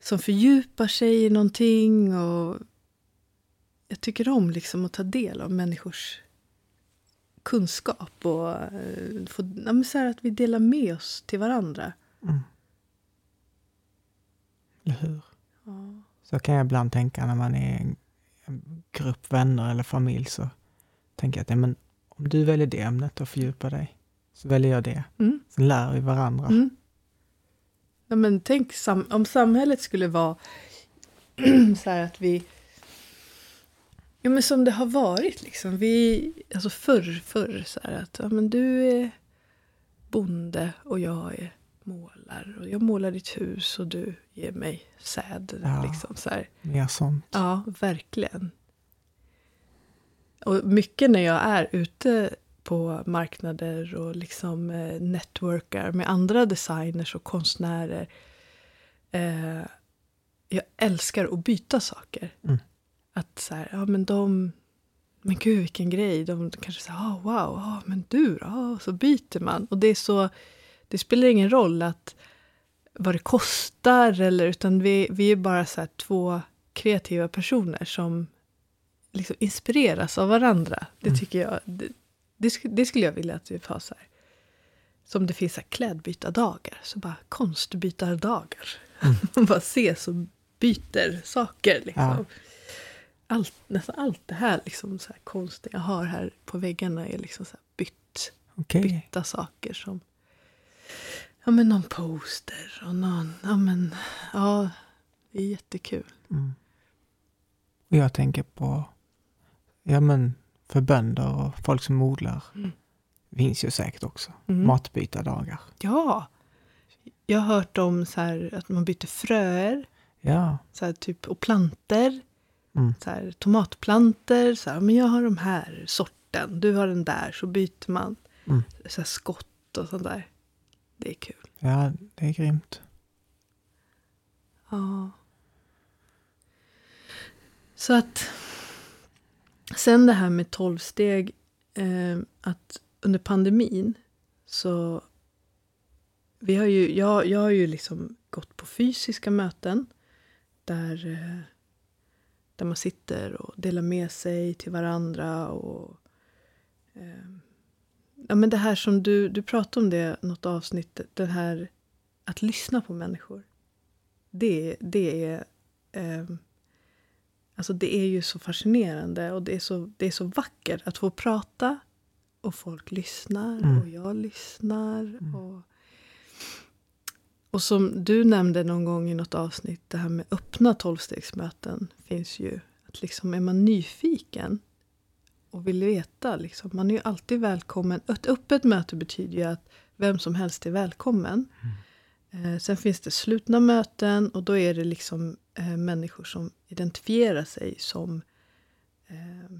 som fördjupar sig i någonting. Och jag tycker om liksom att ta del av människors kunskap. Och eh, få, ja, men så här att vi delar med oss till varandra. Mm. Eller hur? Så kan jag ibland tänka när man är en, grupp vänner eller familj så tänker jag att ja, men om du väljer det ämnet och fördjupar dig så väljer jag det. Mm. Så lär vi varandra. Mm. Ja, men tänk sam om samhället skulle vara [CLEARS THROAT] så här att vi... Ja, men som det har varit liksom. Vi, alltså förr, förr så här att ja, men du är bonde och jag är målar. Och jag målar ditt hus och du ger mig säd. Ja. Liksom, så här. Mer sånt. Ja, verkligen. Och mycket när jag är ute på marknader och liksom eh, networkar med andra designers och konstnärer. Eh, jag älskar att byta saker. Mm. Att så här, ja men de, men gud vilken grej. De kanske säger, oh, wow, oh, men du då? Oh, så byter man. Och det är så, det spelar ingen roll att vad det kostar eller utan vi, vi är bara så två kreativa personer som liksom inspireras av varandra. Det Mm. tycker jag, det, det, det skulle jag vilja att vi har så här. Som det finns så här klädbytardagar, så bara konstbytardagar. Mm. Man [LAUGHS] bara ses och byter saker. Liksom. Ja. Allt, nästan allt det här, liksom, så här konsten jag har här på väggarna är liksom så bytt Okej. bytta saker som ja, men någon poster och någon, ja men, ja, det är jättekul. Mm. Och jag tänker på, ja men för bönder och folk som odlar. Mm. finns ju säkert också. Mm. Matbytardagar. Ja, jag har hört om så här, att man byter fröer Ja. så här, typ, och planter. Mm. Så här, tomatplanter, så här, men jag har de här sorten, du har den där, så byter man. Mm. Så skott och sånt där. Det är kul. Ja, det är grymt. Ja. Så att sen det här med tolvsteg, eh, att under pandemin så vi har ju, jag, jag har ju liksom gått på fysiska möten där, eh, där man sitter och delar med sig till varandra. och eh, ja, men Det här som du, du pratade om det något avsnitt, den här att lyssna på människor. Det, det är eh, Alltså det är ju så fascinerande och det är så, det är så vackert att få prata och folk lyssnar Mm. och jag lyssnar. Och, och som du nämnde någon gång i något avsnitt, det här med öppna tolvstegsmöten finns ju. Att liksom är man nyfiken och vill veta, liksom, man är ju alltid välkommen. Ett öppet möte betyder ju att vem som helst är välkommen. Eh, sen finns det slutna möten och då är det liksom eh, människor som identifierar sig som eh,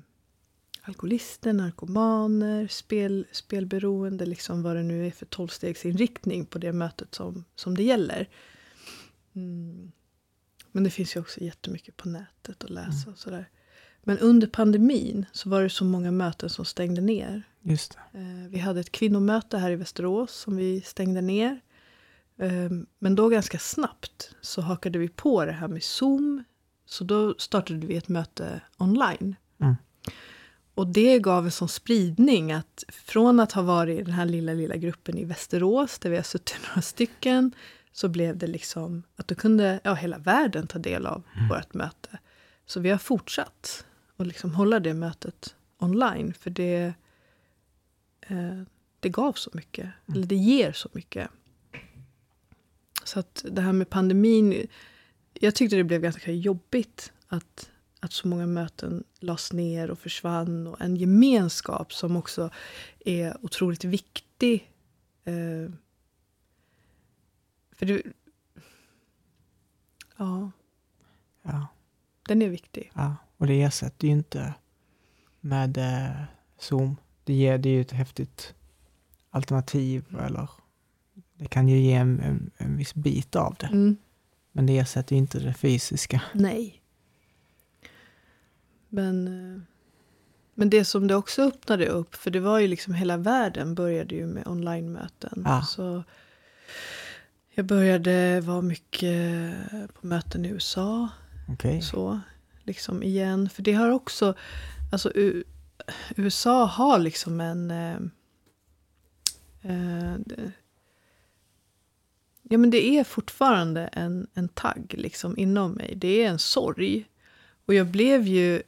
alkoholister, narkomaner, spel, spelberoende, liksom vad det nu är för tolvstegsinriktning på det mötet som, som det gäller. Mm. Men det finns ju också jättemycket på nätet att läsa och sådär. Men under pandemin så var det så många möten som stängde ner. Just det. Eh, vi hade ett kvinnomöte här i Västerås som vi stängde ner. Eh, men då ganska snabbt så hakade vi på det här med Zoom. Så då startade vi ett möte online. Mm. Och det gav en sån spridning att från att ha varit i den här lilla, lilla gruppen i Västerås, där vi har suttit [LAUGHS] några stycken, så blev det liksom att då kunde ja, hela världen ta del av Mm. vårt möte. Så vi har fortsatt att liksom hålla det mötet online, för det, eh, det gav så mycket, eller det ger så mycket. Så att det här med pandemin, jag tyckte det blev ganska jobbigt att, att så många möten lades ner och försvann. Och en gemenskap som också är otroligt viktig. Eh, för det... Ja, Ja, den är viktig. ja. Och det ersätter ju inte med eh, Zoom. Det, ger, det är ju ett häftigt alternativ eller det kan ju ge en, en, en viss bit av det. Mm. Men det ersätter ju inte det fysiska. Nej. Men, eh, men det som det också öppnade upp, för det var ju liksom hela världen började ju med online-möten. Ja. Så jag började vara mycket på möten i USA. Okej. Så, liksom igen. För det har också, alltså U- USA har liksom en... Eh, eh, det, ja men det är fortfarande en, en tagg liksom inom mig. Det är en sorg. Och jag blev ju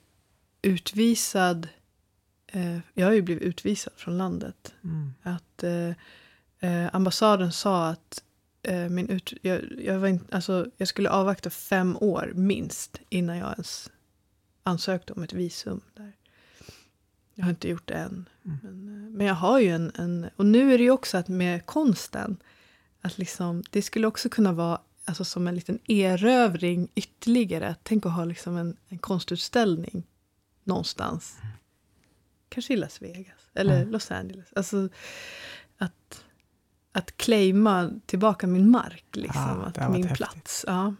utvisad, eh, jag har ju blivit utvisad från landet. Mm. Att eh, eh, ambassaden sa att eh, min ut, jag, jag, var in, alltså, jag skulle avvakta fem år minst innan jag ens ansökte om ett visum. där. Jag har inte gjort det än. Mm. Men, eh, men jag har ju en, en... Och nu är det ju också att med konsten, att liksom, det skulle också kunna vara alltså, som en liten erövring ytterligare. Tänk att ha liksom en, en konstutställning någonstans. Kanske i Las Vegas eller Mm. Los Angeles. Alltså att claima tillbaka min mark, liksom. Ah, att min häftigt. plats. Ja.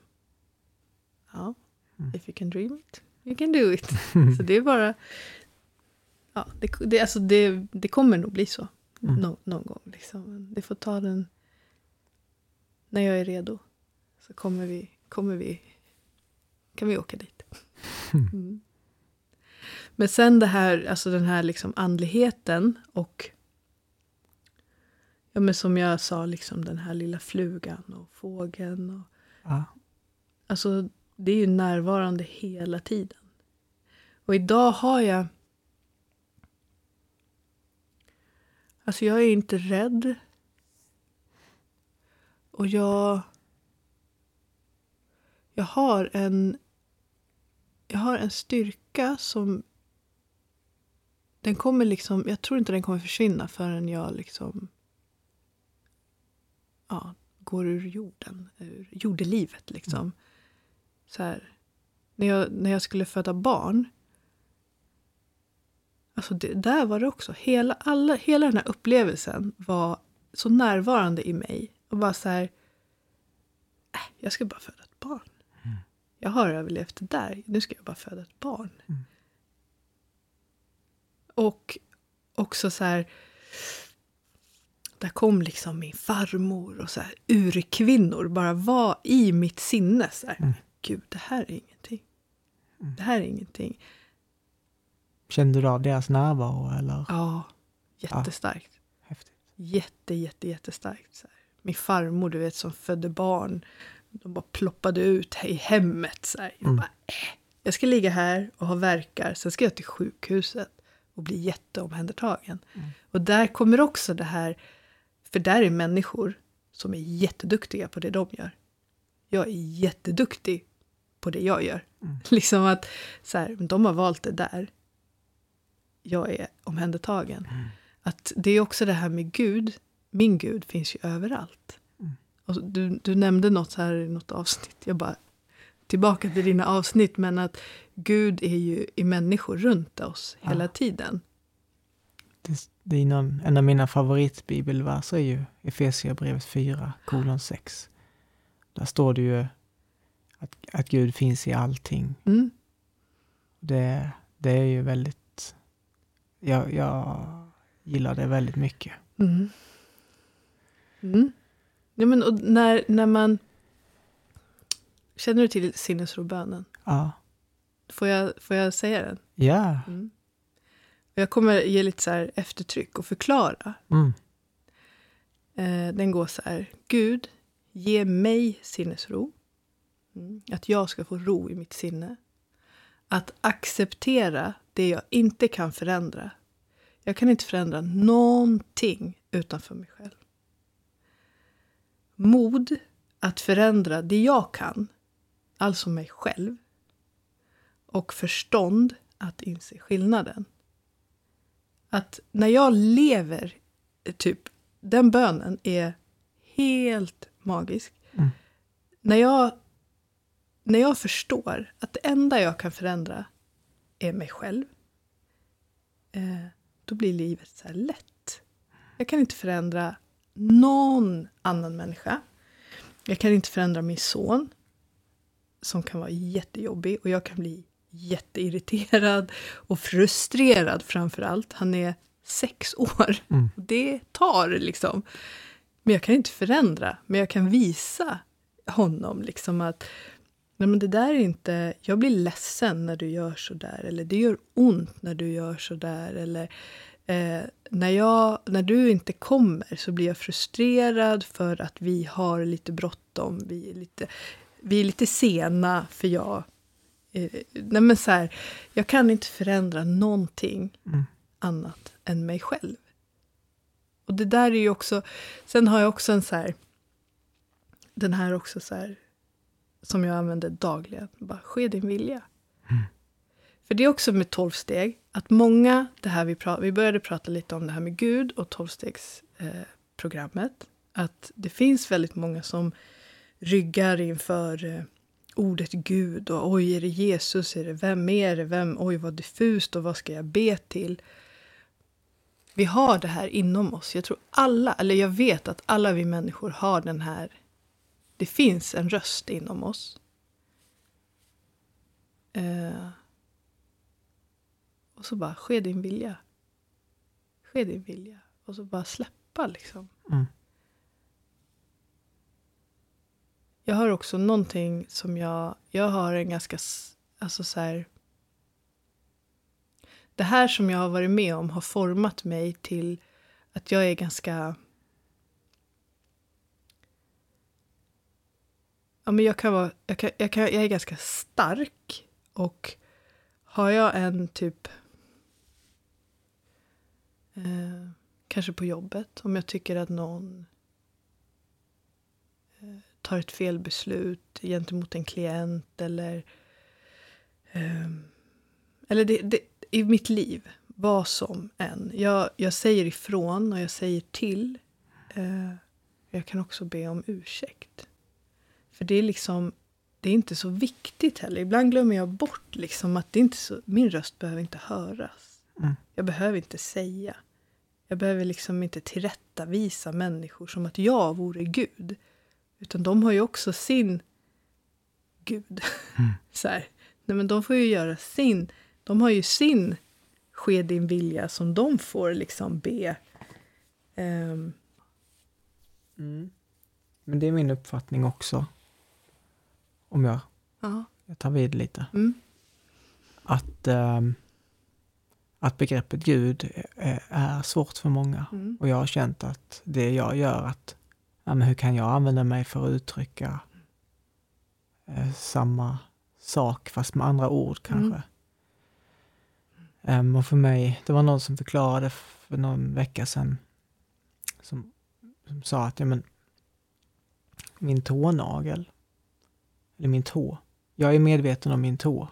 ja. Mm. If you can dream it, you can do it. [LAUGHS] Så det är bara... Ja, det, det, alltså det, det kommer nog bli så Mm. nå- någon gång. Liksom. Det får ta den... När jag är redo så kommer vi, kommer vi, kan vi åka dit. [LAUGHS] Mm. Men sen det här, alltså den här liksom andligheten och ja, men som jag sa, liksom den här lilla flugan och fågeln. Och, Ja. Alltså, det är ju närvarande hela tiden. Och idag har jag... Alltså, jag är inte rädd. Och jag... Jag har en... Jag har en styrka som... Den kommer liksom... Jag tror inte den kommer försvinna förrän jag liksom... Ja, går ur jorden. Ur jordelivet liksom. Så här, när, jag, när jag skulle föda barn. Alltså det, där var det också. Hela, alla, hela den här upplevelsen var så närvarande i mig. Och bara så här. Äh, jag ska bara föda ett barn. Jag har överlevt det där. Nu ska jag bara föda ett barn. Mm. Och också så här. Där kom liksom min farmor och så här urkvinnor bara var i mitt sinne. Så här, Mm. Gud, det här är ingenting. Det här är ingenting. Kände du av deras närvaro eller? Ja, jättestarkt. Häftigt. Jätte, jätte, jättestarkt. Så här. Min farmor, du vet, som födde barn. De bara ploppade ut i hemmet. Så här. Jag Mm. bara, äh, jag ska ligga här och ha verkar. Sen ska jag till sjukhuset och bli jätteomhändertagen. Mm. Och där kommer också det här, för där är människor som är jätteduktiga på det de gör. Jag är jätteduktig på det jag gör. Mm. [LAUGHS] Liksom att så här, de har valt det där. Jag är omhändertagen. Mm. Att det är också det här med Gud. Min Gud finns ju överallt. Mm. Och du, du nämnde något här i något avsnitt. Jag bara tillbaka till dina avsnitt, men att Gud är ju i människor runt oss hela Ja. tiden. Det, det är någon, en av mina favoritbibelverser är ju Efesierbrevet 4, kolon 6. Där står det ju att, att Gud finns i allting. Mm. Det, det är ju väldigt... Jag, jag gillar det väldigt mycket. Mm. Mm. Ja, men, och när, när man... Känner du till sinnesrobönen? Ja. Får jag, får jag säga den? Ja. Mm. Jag kommer ge lite så här eftertryck och förklara. Mm. Eh, den går så här. Gud, ge mig sinnesro. Mm. Att jag ska få ro i mitt sinne. Att acceptera det jag inte kan förändra. Jag kan inte förändra någonting utanför mig själv. Mod att förändra det jag kan, alltså mig själv. Och förstånd att inse skillnaden. Att när jag lever, typ, den bönen är helt magisk. Mm. När, jag, när jag förstår att det enda jag kan förändra är mig själv. Eh, då blir livet så här lätt. Jag kan inte förändra någon annan människa. Jag kan inte förändra min son. Som kan vara jättejobbig och jag kan bli jätteirriterad och frustrerad framför allt. Han är sex år. Mm. Det tar liksom. Men jag kan inte förändra. Men jag kan visa honom liksom att Nej, men det där är inte... Jag blir ledsen när du gör så där. Eller det gör ont när du gör så där. Eller eh, när, jag, när du inte kommer så blir jag frustrerad för att vi har lite bråttom. Vi är lite, vi är lite sena för jag... Eh, nej men så här, jag kan inte förändra någonting Mm. annat än mig själv. Och det där är ju också... Sen har jag också en så här... Den här också så här som jag använder dagligen. Bara, ske din vilja. För det är också med tolvsteg, att många, det här vi, pra- vi började prata lite om det här med Gud och tolvstegsprogrammet, eh, att det finns väldigt många som ryggar inför eh, ordet Gud och oj, är det Jesus, är det vem är det, vem, oj vad diffust och vad ska jag be till? Vi har det här inom oss. Jag tror alla, eller jag vet att alla vi människor har den här det finns en röst inom oss. Eh, och så bara, ske din vilja. Ske din vilja. Och så bara släppa liksom. Mm. Jag har också någonting som jag... Jag har en ganska... Alltså så här... Det här som jag har varit med om har format mig till att jag är ganska... Ja, men jag, kan vara, jag, kan, jag, kan, jag är ganska stark. Och har jag en typ... Eh, kanske på jobbet, om jag tycker att någon eh, tar ett fel beslut gentemot en klient eller... Eh, eller det, det, i mitt liv, vad som än. Jag, jag säger ifrån och jag säger till. Eh, jag kan också be om ursäkt. För det är liksom, det är inte så viktigt heller. Ibland glömmer jag bort liksom att det inte så, min röst behöver inte höras. Mm. Jag behöver inte säga. Jag behöver liksom inte tillrättavisa människor som att jag vore Gud. Utan de har ju också sin Gud. Mm. [LAUGHS] så här. Nej, men de får ju göra sin, de har ju sin ske din vilja som de får liksom be. Ehm, Mm. Men det är min uppfattning också. Om jag, ja. jag tar vid lite. Mm. Att, ehm, att begreppet Gud är, är svårt för många. Mm. Och jag har känt att det jag gör att, ja, men hur kan jag använda mig för att uttrycka eh, samma sak fast med andra ord kanske. Ehm, och för mig, det var någon som förklarade för någon vecka sedan som, som sa att ja, men, min tånagel, eller min tå, jag är medveten om min tå,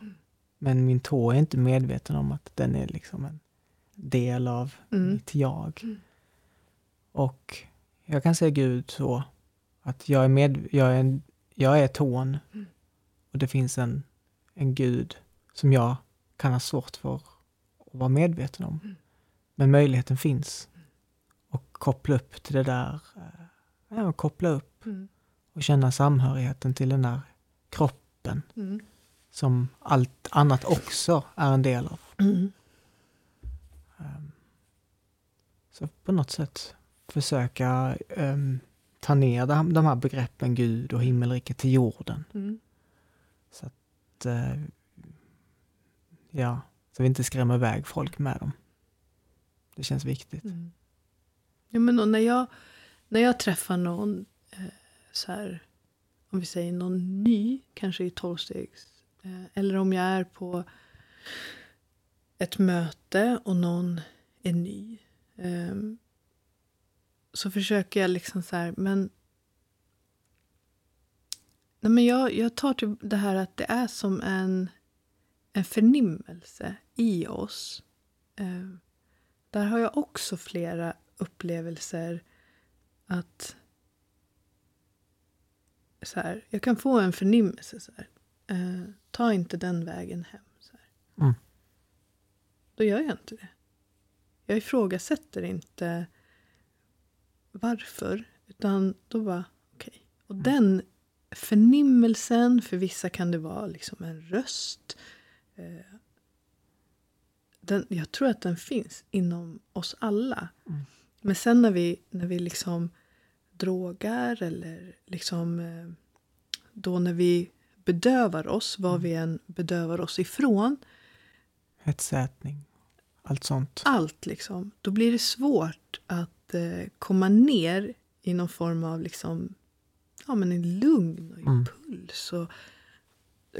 men min tå är inte medveten om att den är liksom en del av Mm. mitt jag. Mm. Och jag kan se Gud så att jag är, med, jag är, en, jag är tån Mm. och det finns en, en gud som jag kan ha svårt för att vara medveten om. Mm. Men möjligheten finns. Och koppla upp till det där, eh, ja, koppla upp Mm. och känna samhörigheten till den där kroppen Mm. som allt annat också är en del av. Mm. Ehm, Så på något sätt försöka ehm, ta ner de, de här begreppen Gud och himmelriket till jorden. Mm. Så att, eh, ja, så vi inte skrämmer iväg folk med dem. Det känns viktigt. Mm. Ja, men när, jag, när jag träffar någon, eh, så här, om vi säger någon ny, kanske i tolvstegs, eh, eller om jag är på ett möte och någon är ny, eh, så försöker jag liksom så här, men Nej, men jag, jag tar till det här att det är som en, en förnimmelse i oss. Eh, där har jag också flera upplevelser att så här, jag kan få en förnimmelse. Så här, eh, ta inte den vägen hem. Så. Mm. Då gör jag inte det. Jag ifrågasätter inte varför, utan då bara okej. Och den förnimmelsen, för vissa kan det vara liksom en röst. Eh, den, jag tror att den finns inom oss alla. Mm. Men sen när vi, när vi liksom drogar eller liksom eh, då när vi bedövar oss, vad vi än bedövar oss ifrån, Hetsätning, allt sånt. allt liksom, då blir det svårt att eh, komma ner i någon form av liksom, ja men en lugn och Mm. impuls. Och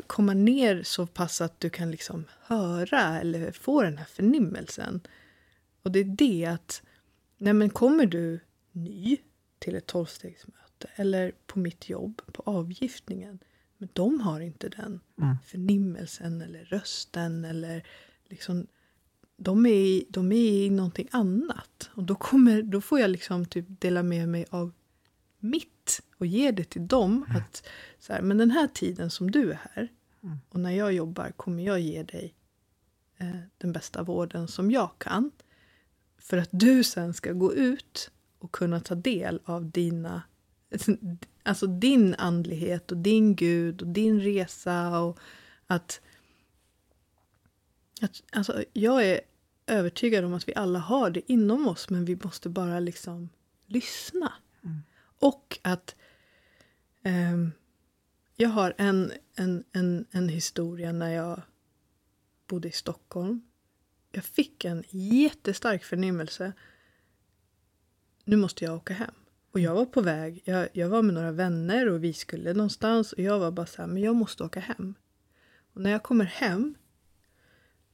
komma ner så pass att du kan liksom höra eller få den här förnimmelsen. Och det är det att, nej men kommer du ny till ett tolvstegsmöte eller på mitt jobb, på avgiftningen, men de har inte den Mm. förnimmelsen eller rösten eller liksom de är, i, de är i någonting annat. Och då, kommer, då får jag liksom typ dela med mig av mitt och ge det till dem. Att så här, men den här tiden som du är här Mm. och när jag jobbar kommer jag ge dig eh, den bästa vården som jag kan. För att du sen ska gå ut och kunna ta del av dina [LAUGHS] Alltså din andlighet och din Gud och din resa och att, att alltså jag är övertygad om att vi alla har det inom oss men vi måste bara liksom lyssna. Mm. Och att ehm, jag har en, en, en, en historia när jag bodde i Stockholm. Jag fick en jättestark förnimmelse. Nu måste jag åka hem. Och jag var på väg, jag, jag var med några vänner och vi skulle någonstans och jag var bara så här, men jag måste åka hem. Och när jag kommer hem,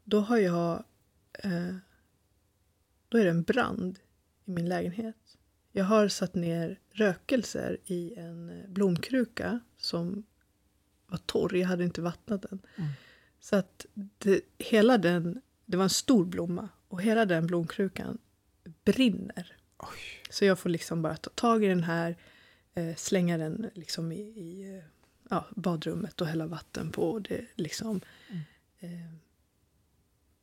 då har jag, eh, då är det en brand i min lägenhet. Jag har satt ner rökelser i en eh, blomkruka som var torr, jag hade inte vattnat den. Mm. Så att det, hela den, det var en stor blomma och hela den blomkrukan brinner. Oj. Så jag får liksom bara ta tag i den här, eh, slänga den liksom i, i eh, ja, badrummet och hälla vatten på. Och det liksom, Mm. eh,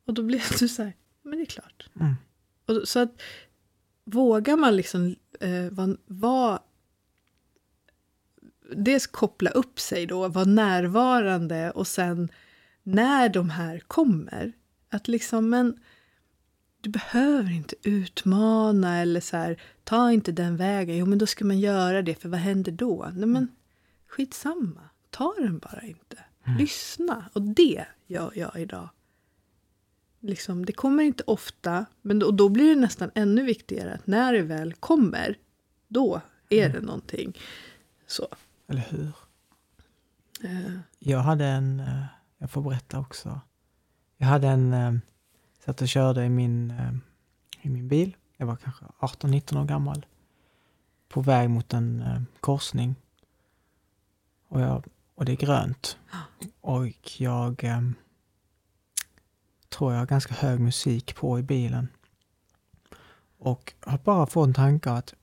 och då blir [LAUGHS] det så här, men det är klart. Mm. Och, så att vågar man liksom eh, vara var, dels koppla upp sig då, vara närvarande och sen när de här kommer, att liksom, men du behöver inte utmana eller så här, ta inte den vägen. Jo, men då ska man göra det, för vad händer då? Nej, men skitsamma. Ta den bara inte. Lyssna. Och det gör jag idag. Liksom, det kommer inte ofta, men då, och då blir det nästan ännu viktigare att när det väl kommer, då är det någonting. Så. Eller hur? Eh, Jag hade en, eh, jag får berätta också. Jag hade en, eh, satt och körde i min, i min bil. Jag var kanske 18-19 år gammal. På väg mot en korsning. Och, jag, och det är grönt. Och jag tror jag ganska hög musik på i bilen. Och har bara fått en tanke att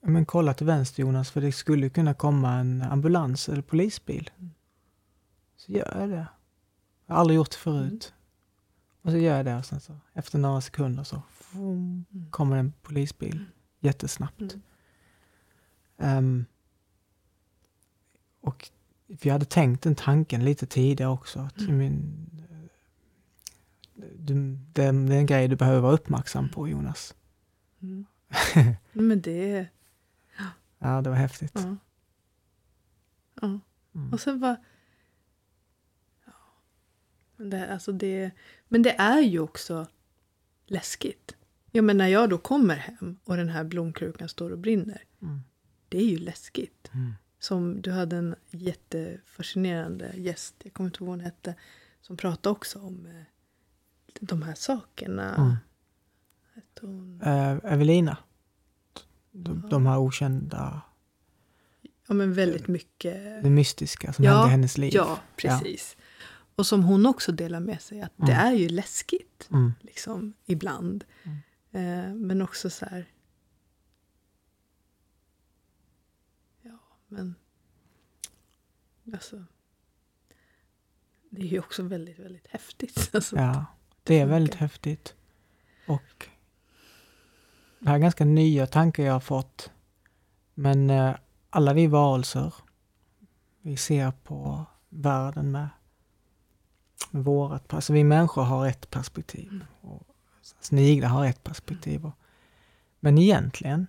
men kolla till vänster Jonas, för det skulle kunna komma en ambulans eller polisbil. Så gör jag det. Jag har aldrig gjort det förut. Och så gör jag det och sen så efter några sekunder så fum, Mm. kommer en polisbil jättesnabbt. Mm. Ehm, och för jag hade tänkt den tanken lite tidigare också. Att Mm. min, du, det, är- en grej du behöver vara uppmärksam på Jonas. Mm. [LAUGHS] Men det. Ja, det var häftigt. Ja. ja. Mm. Och sen bara... Ja. Men, det, alltså det, men det är ju också läskigt. Ja, men när jag då kommer hem och den här blomkrukan står och brinner. Mm. Det är ju läskigt. Mm. Som du hade en jättefascinerande gäst, jag kommer inte ihåg vad hon hette, som pratade också om eh, de här sakerna. Mm. Hon? Eh, Evelina. De, Ja. de här okända, Ja, men väldigt mycket. det mystiska som Ja, hände i hennes liv. Ja, precis. Och som hon också delar med sig, att det Mm. är ju läskigt. Mm. liksom ibland. Mm. Eh, men också så här... Ja, men... Alltså... Det är ju också väldigt, väldigt häftigt. [LAUGHS] Alltså, Ja, det är väldigt häftigt. Och det här är ganska nya tankar jag har fått. Men eh, alla vi varelser, vi ser på världen med, med vårat, alltså vi människor har ett perspektiv. Mm. Och sniglar har ett perspektiv. Men egentligen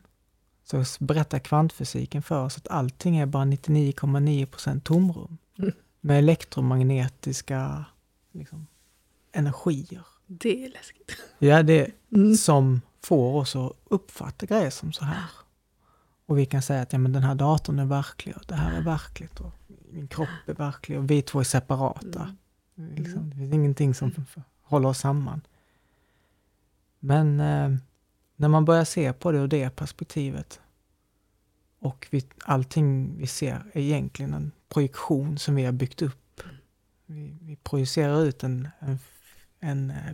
så berättar kvantfysiken för oss att allting är bara 99,9% tomrum. Mm. Med elektromagnetiska liksom, energier. Det är läskigt. Ja, det Mm. som får oss att uppfatta grejer som så här. Och vi kan säga att ja, men den här datorn är verklig och det här är verkligt och min kropp är verklig och vi två är separata. Mm. Liksom, det finns ingenting som f- håller oss samman. Men eh, när man börjar se på det ur det perspektivet och vi, allting vi ser är egentligen en projektion som vi har byggt upp. Vi, vi projicerar ut en, en, en, eh,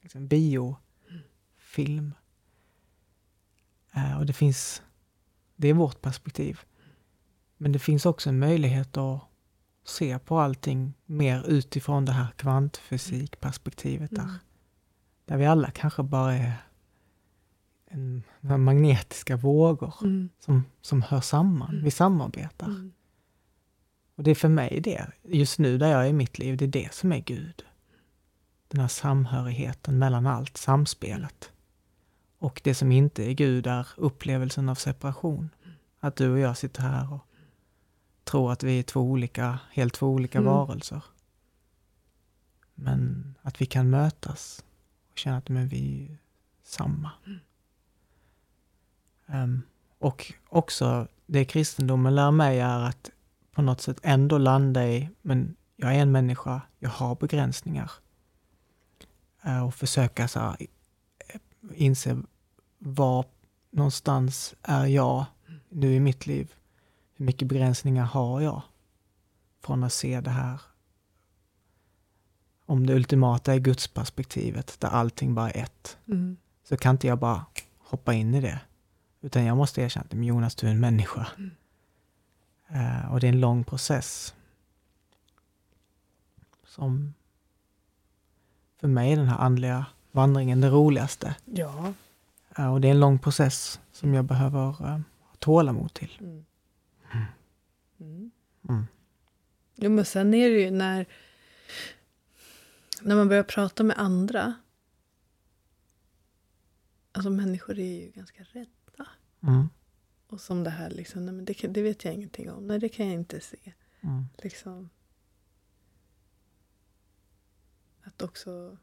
liksom biofilm. Eh, och det finns, det är vårt perspektiv. Men det finns också en möjlighet att se på allting mer utifrån det här kvantfysikperspektivet där. Mm. Där vi alla kanske bara är en, magnetiska vågor Mm. som, som hör samman. Mm. Vi samarbetar. Mm. Och det är för mig det, just nu där jag är i mitt liv, det är det som är Gud. Den här samhörigheten mellan allt, samspelet. Och det som inte är Gud är upplevelsen av separation. Att du och jag sitter här och tror att vi är två olika, helt två olika Mm. varelser. Men att vi kan mötas och känna att men vi är samma. Ehm, och också det kristendomen lär mig är att på något sätt ändå landa i, men jag är en människa, jag har begränsningar. Eh, och försöka så här, eh, inse var någonstans är jag nu i mitt liv? Hur mycket begränsningar har jag? Från att se det här om det ultimata är Guds perspektivet där allting bara är ett Mm. så kan inte jag bara hoppa in i det. Utan jag måste erkänna att Jonas, du är en människa. Mm. Eh, och det är en lång process. Som för mig är den här andliga vandringen det roligaste. Ja. Eh, och det är en lång process som jag behöver eh, ha tålamod till. Mm. Mm. Mm. Jo, men sen är det ju när, när man börjar prata med andra. Alltså människor är ju ganska rädda. Mm. Och som det här liksom, nej men det, det vet jag ingenting om. Nej, det kan jag inte se. Mm. Liksom. Att också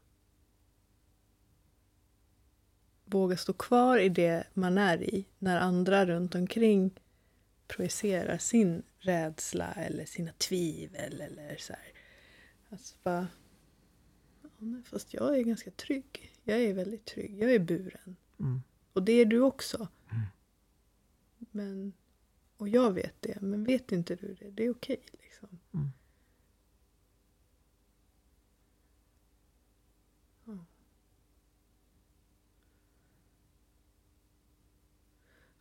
våga stå kvar i det man är i. När andra runt omkring projicerar sin rädsla eller sina tvivel eller så här. Alltså bara, fast jag är ganska trygg. Jag är väldigt trygg. Jag är buren. Mm. Och det är du också. Mm. Men, och jag vet det, men vet inte du det? Det är okej. liksom. Mm. Ja.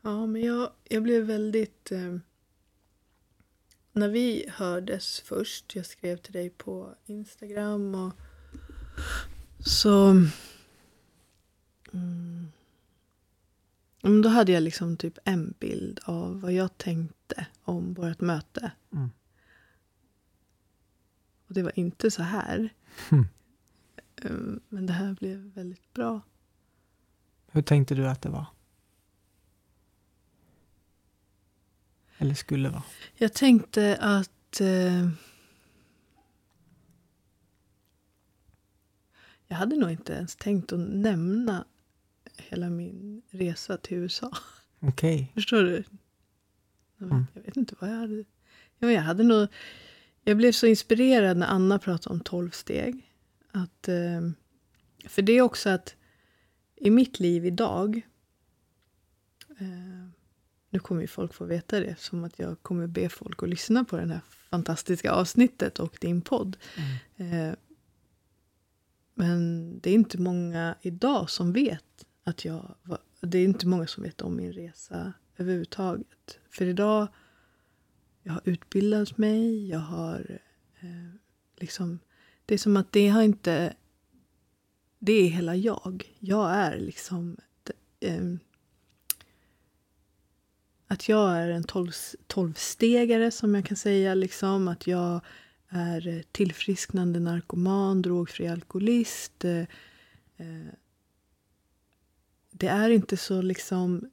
Ja, men jag, jag blev väldigt... Eh, när vi hördes först, jag skrev till dig på Instagram och så... Mm, men då hade jag liksom typ en bild av vad jag tänkte om vårt möte. Mm. Och det var inte så här. Mm. Um, Men det här blev väldigt bra. Hur tänkte du att det var? Eller skulle vara? Jag tänkte att... Eh, jag hade nog inte ens tänkt att nämna hela min resa till USA. Okej. [LAUGHS] Förstår du? Jag vet- Mm. Jag vet inte vad jag hade... Ja, jag hade nog... Jag blev så inspirerad när Anna pratade om tolv steg. Att, eh, för det är också att i mitt liv idag... Eh, nu kommer ju folk få veta det som att jag kommer be folk att lyssna på det här fantastiska avsnittet och din podd. Mm. Eh, men det är inte många idag som vet att jag var, Det är inte många som vet om min resa överhuvudtaget. För idag, jag har utbildat mig, jag har eh, liksom... Det är som att det har inte... Det är hela jag. Jag är liksom... Eh, att jag är en tolv, tolvstegare som jag kan säga. Liksom. Att jag är tillfrisknande narkoman, drogfri alkoholist. Eh, eh, det är inte så liksom...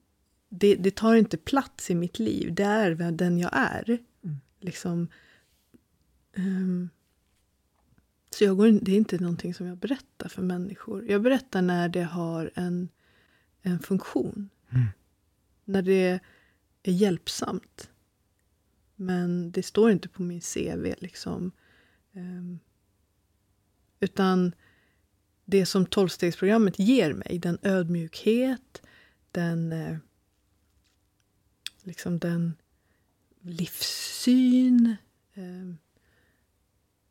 Det, det tar inte plats i mitt liv. Det är den jag är. Mm. Liksom, ehm, så jag går, det är inte någonting som jag berättar för människor. Jag berättar när det har en, en funktion. Mm. När det är hjälpsamt. Men det står inte på min CV. liksom. Ehm, utan det som tolvstegsprogrammet ger mig, den ödmjukhet, den, eh, liksom den livssyn, eh,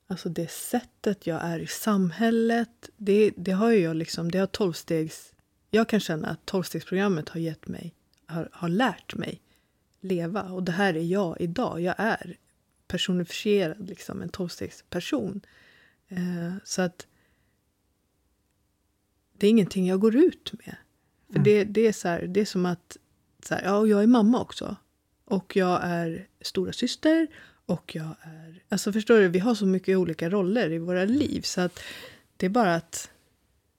alltså det sättet jag är i samhället. Det, det har jag liksom, det har tolvstegs... Jag kan känna att tolvstegsprogrammet har gett mig, har, har lärt mig leva. Och det här är jag idag. Jag är personifierad, liksom en tolvstegsperson. Eh, så att det är ingenting jag går ut med. För Mm. det, det, är så här, det är som att så här, ja, jag är mamma också. Och jag är stora syster och jag är... Alltså förstår du, vi har så mycket olika roller i våra liv. Så att det är bara att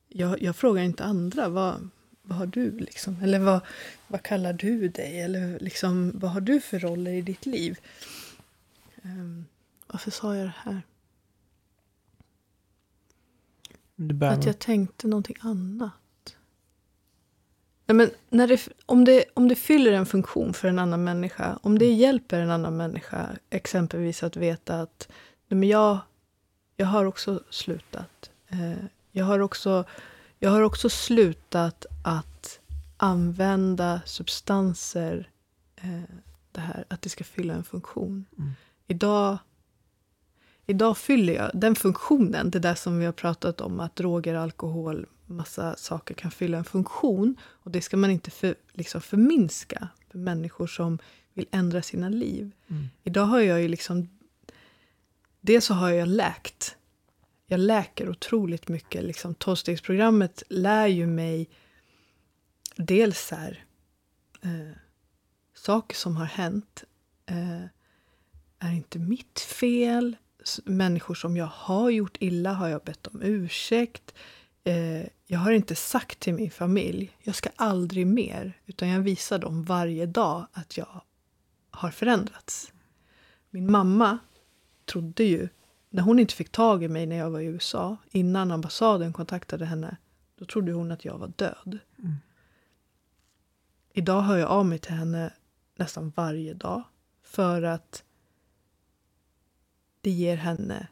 jag, jag frågar inte andra. Vad, vad har du liksom? Eller vad, vad kallar du dig? Eller liksom, vad har du för roller i ditt liv? Um, varför sa jag det här? Behöver... Att jag tänkte någonting annat. Nej, men när det, om, det, om det fyller en funktion för en annan människa, om det hjälper en annan människa, exempelvis att veta att nej, men jag, jag har också slutat. Eh, jag, har också, jag har också slutat att använda substanser, eh, det här, att det ska fylla en funktion. Mm. Idag Idag fyller jag den funktionen, det där som vi har pratat om, att droger, alkohol, massa saker kan fylla en funktion. Och det ska man inte för, liksom förminska för människor som vill ändra sina liv. Mm. Idag har jag ju liksom... Dels så har jag läkt. Jag läker otroligt mycket. Liksom, Tolvstegsprogrammet lär ju mig dels så här, eh, saker som har hänt eh, är inte mitt fel. Människor som jag har gjort illa har jag bett om ursäkt. Eh, jag har inte sagt till min familj, jag ska aldrig mer. Utan jag visar dem varje dag att jag har förändrats. Min mamma trodde ju, när hon inte fick tag i mig när jag var i USA, innan ambassaden kontaktade henne, då trodde hon att jag var död. Mm. Idag hör jag av mig till henne nästan varje dag. För att det ger henne...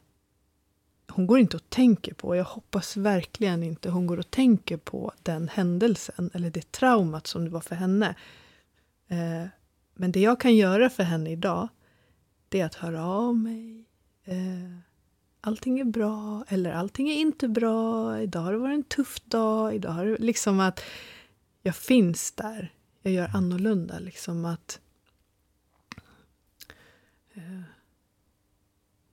Hon går inte och tänker på, jag hoppas verkligen inte hon går och tänker på den händelsen eller det traumat som det var för henne. Eh, men det jag kan göra för henne idag, det är att höra av mig. Eh, allting är bra, eller allting är inte bra. Idag har det varit en tuff dag. Idag har det liksom att jag finns där. Jag gör annorlunda. Liksom att... Eh,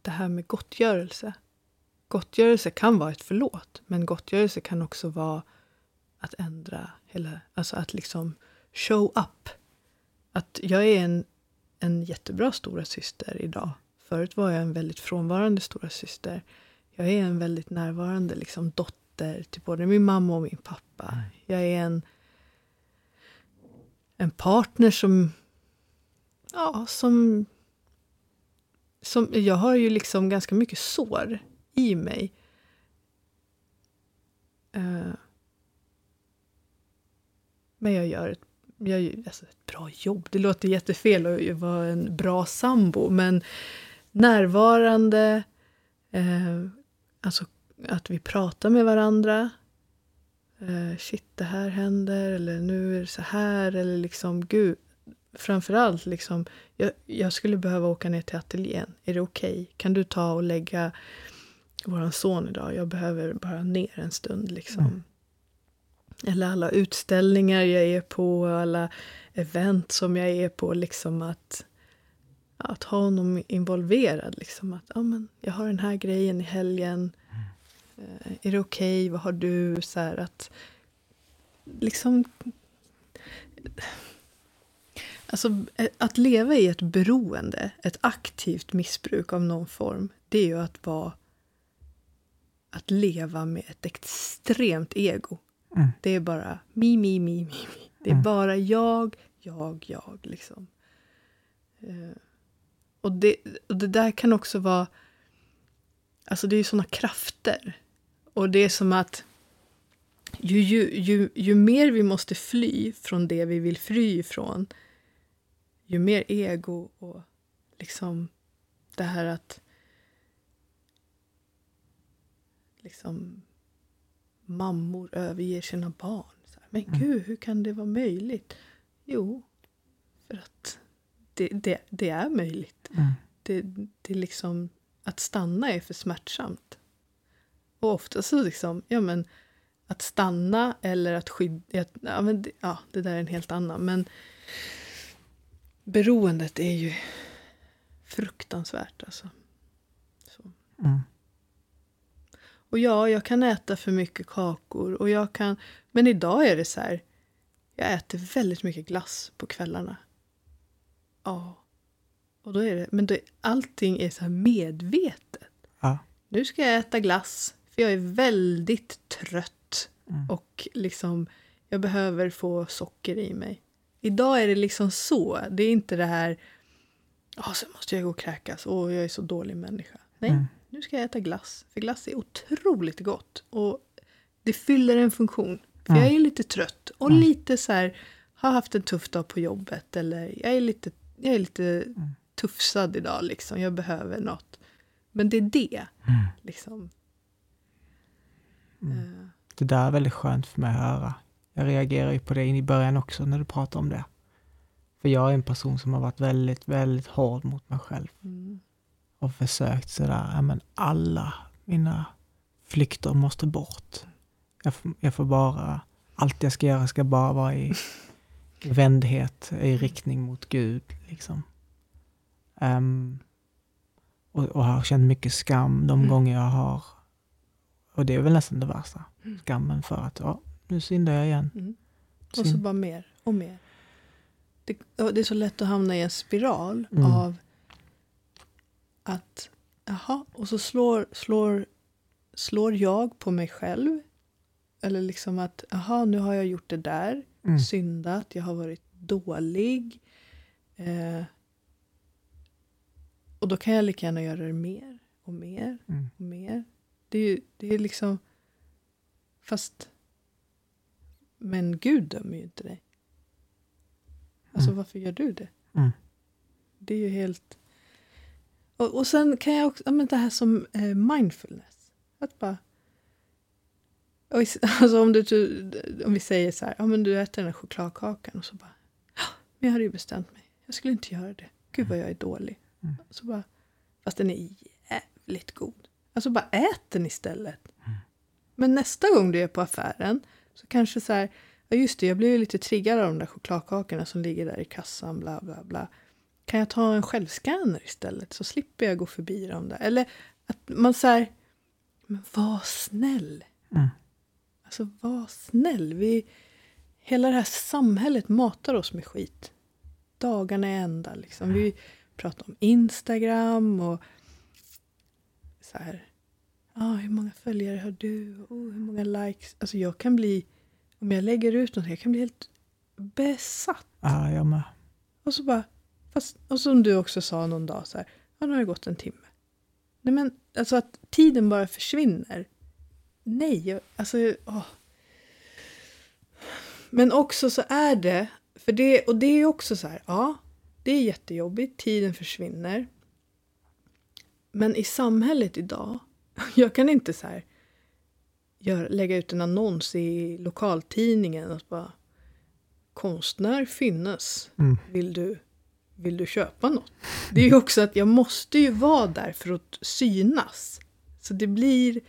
det här med gottgörelse. Gottgörelse kan vara ett förlåt, men gottgörelse kan också vara att ändra hela, alltså att liksom show up. Att jag är en, en jättebra stora syster idag. Förut var jag en väldigt frånvarande stora syster. Jag är en väldigt närvarande liksom, dotter till både min mamma och min pappa. Jag är en, en partner som... Ja, som... som jag har ju liksom ganska mycket sår i mig. Uh, men jag gör ett, jag alltså ett bra jobb. Det låter jättefel att vara en bra sambo, men närvarande, eh, alltså att vi pratar med varandra. Eh, shit, det här händer, eller nu är det så här, eller liksom gud. Framförallt, liksom, jag, jag skulle behöva åka ner till ateljén. Är det okej? Okay? Kan du ta och lägga vår son idag? Jag behöver bara ner en stund. liksom. Mm. Eller alla utställningar jag är på, alla event som jag är på. Liksom att, att ha honom involverad. Liksom att ja, men jag har den här grejen i helgen. Mm. Är det okej? Okay? Vad har du? Så här, att liksom... Alltså, att leva i ett beroende, ett aktivt missbruk av någon form, det är ju att vara... Att leva med ett extremt ego. Mm. Det är bara mi, mi, mi, mi. mi. Det är mm. bara jag, jag, jag. Liksom. Uh, och, det, och det där kan också vara... Alltså det är ju såna krafter. Och det är som att ju, ju, ju, ju mer vi måste fly från det vi vill fly ifrån, ju mer ego och liksom det här att liksom mammor överger sina barn. Men mm. gud, hur kan det vara möjligt? Jo, för att det, det, det är möjligt. Mm. Det, det är liksom, att stanna är för smärtsamt. Och ofta så liksom, ja men att stanna eller att skydda, ja, men det, ja det där är en helt annan. Men beroendet är ju fruktansvärt alltså. Så. Mm. Och ja, jag kan äta för mycket kakor. Och jag kan... Men idag är det så här. Jag äter väldigt mycket glass på kvällarna. Ja. Och då är det... Men då, allting är så här medvetet. Ja. Nu ska jag äta glass. För jag är väldigt trött. Mm. Och liksom... Jag behöver få socker i mig. Idag är det liksom så. Det är inte det här... Ja, oh, så måste jag gå och kräkas. Åh, oh, jag är så dålig människa. Nej. Mm nu ska jag äta glass. För glass är otroligt gott. Och det fyller en funktion. För mm. jag är lite trött och lite så här, har haft en tuff dag på jobbet. Eller jag är lite, jag är lite mm. tufsad idag liksom. Jag behöver något. Men det är det. Mm. Liksom. Uh. Det där är väldigt skönt för mig att höra. Jag reagerar ju på det in i början också när du pratar om det. För jag är en person som har varit väldigt, väldigt hård mot mig själv. Mm och försökt sådär, ja men alla mina flykter måste bort. Jag, jag får bara, allt jag ska göra ska bara vara i [LAUGHS] vändhet, i riktning mot Gud. Liksom. Um, och, och har känt mycket skam de mm. gånger jag har, och det är väl nästan det värsta, mm. skammen för att, ja, nu syndar jag igen. Mm. Och så bara mer och mer. Det, det, är så lätt att hamna i en spiral mm. av att jaha, och så slår, slår, slår jag på mig själv. Eller liksom att jaha, nu har jag gjort det där, mm. syndat, jag har varit dålig. Eh, och då kan jag lika gärna göra det mer och mer mm. och mer. Det är, det är liksom... Fast... Men Gud dömer ju inte dig. Alltså mm. varför gör du det? Mm. Det är ju helt... Och, och sen kan jag också, men det här som eh, mindfulness. Att bara... [LAUGHS] Alltså om, du, om vi säger så här, ja men du äter den här chokladkakan och så bara, men jag hade ju bestämt mig, jag skulle inte göra det. Gud vad jag är dålig. Mm. Så bara, fast den är jävligt god. Alltså bara ät den istället. Mm. Men nästa gång du är på affären så kanske så här, ja just det, jag blev ju lite triggad av de där chokladkakorna som ligger där i kassan, bla bla bla. kan jag ta en självscanner istället så slipper jag gå förbi dem där. Eller att man säger, men var snäll. Mm. Alltså var snäll. Vi, hela det här samhället matar oss med skit. Dagarna är ända liksom. Vi pratar om Instagram och så här. Ah, hur många följare har du? Oh, hur många likes? Alltså jag kan bli, om jag lägger ut något, jag kan bli helt besatt. Ja, jag med. Och så bara, fast, och som du också sa någon dag så här, ja nu har det gått en timme. Nej men, alltså att tiden bara försvinner. Nej, alltså, åh. Men också så är det, för det, och det är också så här, ja, det är jättejobbigt, tiden försvinner. Men i samhället idag, [LAUGHS] jag kan inte så här gör, lägga ut en annons i lokaltidningen och bara konstnär finnes. Mm. Vill du, vill du köpa något? Det är ju också att jag måste ju vara där för att synas. Så det blir...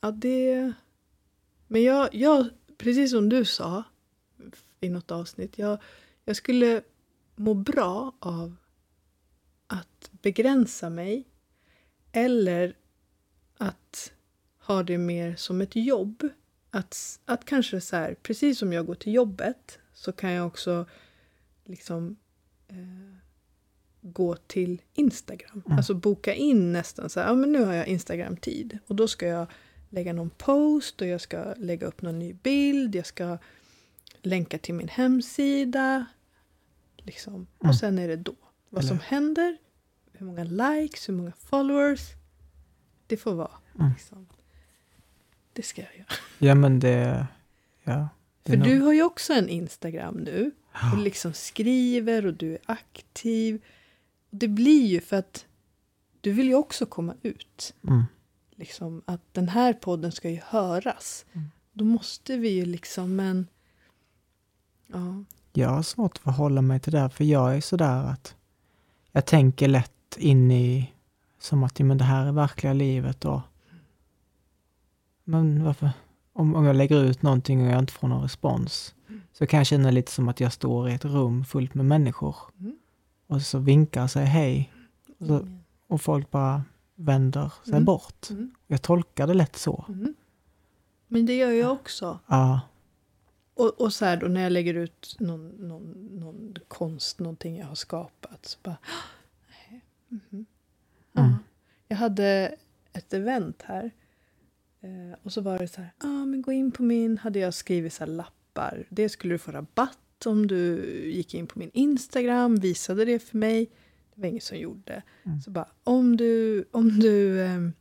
Ja, det... Men jag, jag precis som du sa i något avsnitt, jag, jag skulle må bra av att begränsa mig eller att ha det mer som ett jobb. Att, att kanske så här, precis som jag går till jobbet så kan jag också liksom eh, gå till Instagram. Mm. Alltså boka in nästan så här, ja men nu har jag Instagram-tid och då ska jag lägga någon post och jag ska lägga upp någon ny bild, jag ska länka till min hemsida. Liksom. Mm. Och sen är det då. Vad Eller- som händer, hur många likes, hur många followers. Det får vara. Mm. Liksom. Det ska jag göra. [LAUGHS] Ja, men det... Ja. det För nog- du har ju också en Instagram nu. Och liksom skriver och du är aktiv. Det blir ju för att du vill ju också komma ut. Mm. Liksom att den här podden ska ju höras. Mm. Då måste vi ju liksom, men... Ja. Jag har svårt att förhålla mig till det, här, för jag är sådär att jag tänker lätt in i som att men det här är verkliga livet och men varför? Om, om jag lägger ut någonting och jag inte får någon respons så kan jag känna lite som att jag står i ett rum fullt med människor Mm. och så vinkar och säger hej Så- Mm. och folk bara vänder sig Mm. bort. Mm. Jag tolkar det lätt så. Mm. Men det gör jag också. Ja, Och, och så här då när jag lägger ut någon, någon, någon konst, någonting jag har skapat. Så bara, nej, mhm. Ja. Mm. Jag hade ett event här. Eh, och så var det så här, ah, men gå in på min, hade jag skrivit så lappar. Det skulle du få rabatt om du gick in på min Instagram, visade det för mig. Det var ingen som gjorde. Mm. Så bara, om du, om du ehm,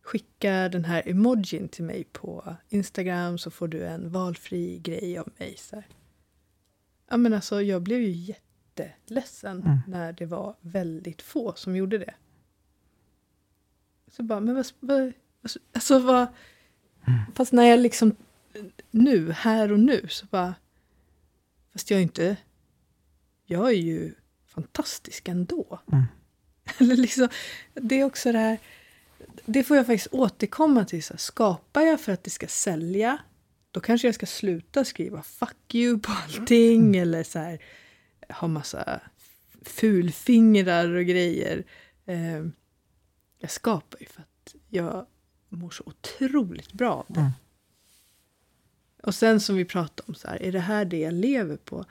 skickar den här emojin till mig på Instagram så får du en valfri grej av mig. Så här. Ja, men alltså, jag blev ju jätteledsen Mm. när det var väldigt få som gjorde det. Så bara, men vad... vad alltså vad... Fast när jag liksom... Nu, här och nu, så bara... Fast jag är inte... Jag är ju fantastisk ändå. Mm. [LAUGHS] Eller liksom, det är också det här... Det får jag faktiskt återkomma till. Så här, skapar jag för att det ska sälja, då kanske jag ska sluta skriva 'fuck you' på allting. Eller så här, ha massa fulfingrar och grejer. Eh, jag skapar ju för att jag mår så otroligt bra av det. Mm. Och sen som vi pratade om, så här, är det här det jag lever på?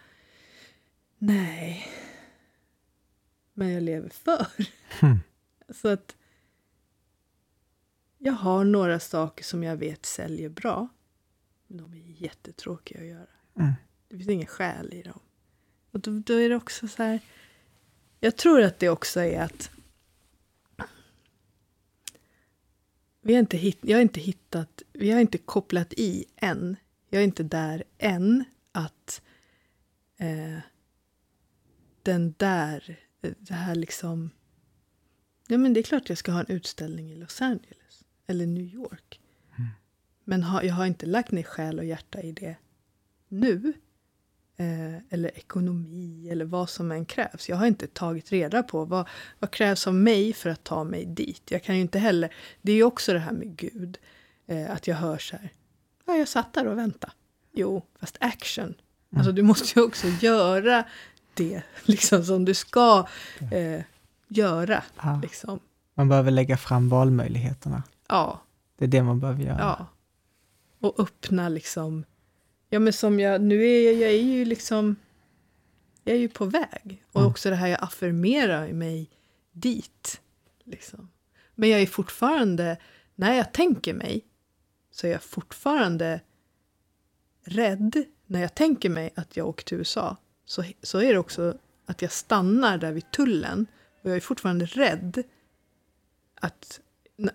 Nej. Men jag lever för. Mm. Så att jag har några saker som jag vet säljer bra. Men de är jättetråkiga att göra. Mm. Det finns ingen själ i dem. Och då, då är det också så här. Jag tror att det också är att vi har inte hitt, jag har inte hittat, vi har inte kopplat i än. Jag är inte där än att eh, den där, det här liksom... Ja, men det är klart jag ska ha en utställning i Los Angeles eller New York. Men ha, jag har inte lagt ner själ och hjärta i det nu. Eh, eller ekonomi eller vad som än krävs. Jag har inte tagit reda på vad, vad krävs av mig för att ta mig dit. Jag kan ju inte heller... Det är ju också det här med Gud. Eh, att jag hör så här. Ja, jag satt där och väntade. Jo, fast action. Alltså du måste ju också göra det [LAUGHS] liksom, som du ska eh, göra. Ja. Liksom. Man behöver lägga fram valmöjligheterna. Ja, Det är det man behöver göra. ja. Och öppna liksom... Ja, men som jag... Nu är jag, jag är ju liksom... Jag är ju på väg. Och Mm. också det här jag affirmerar mig dit. Liksom. Men jag är fortfarande... När jag tänker mig så är jag fortfarande rädd. När jag tänker mig att jag åker till USA så, så är det också att jag stannar där vid tullen. Och jag är fortfarande rädd att...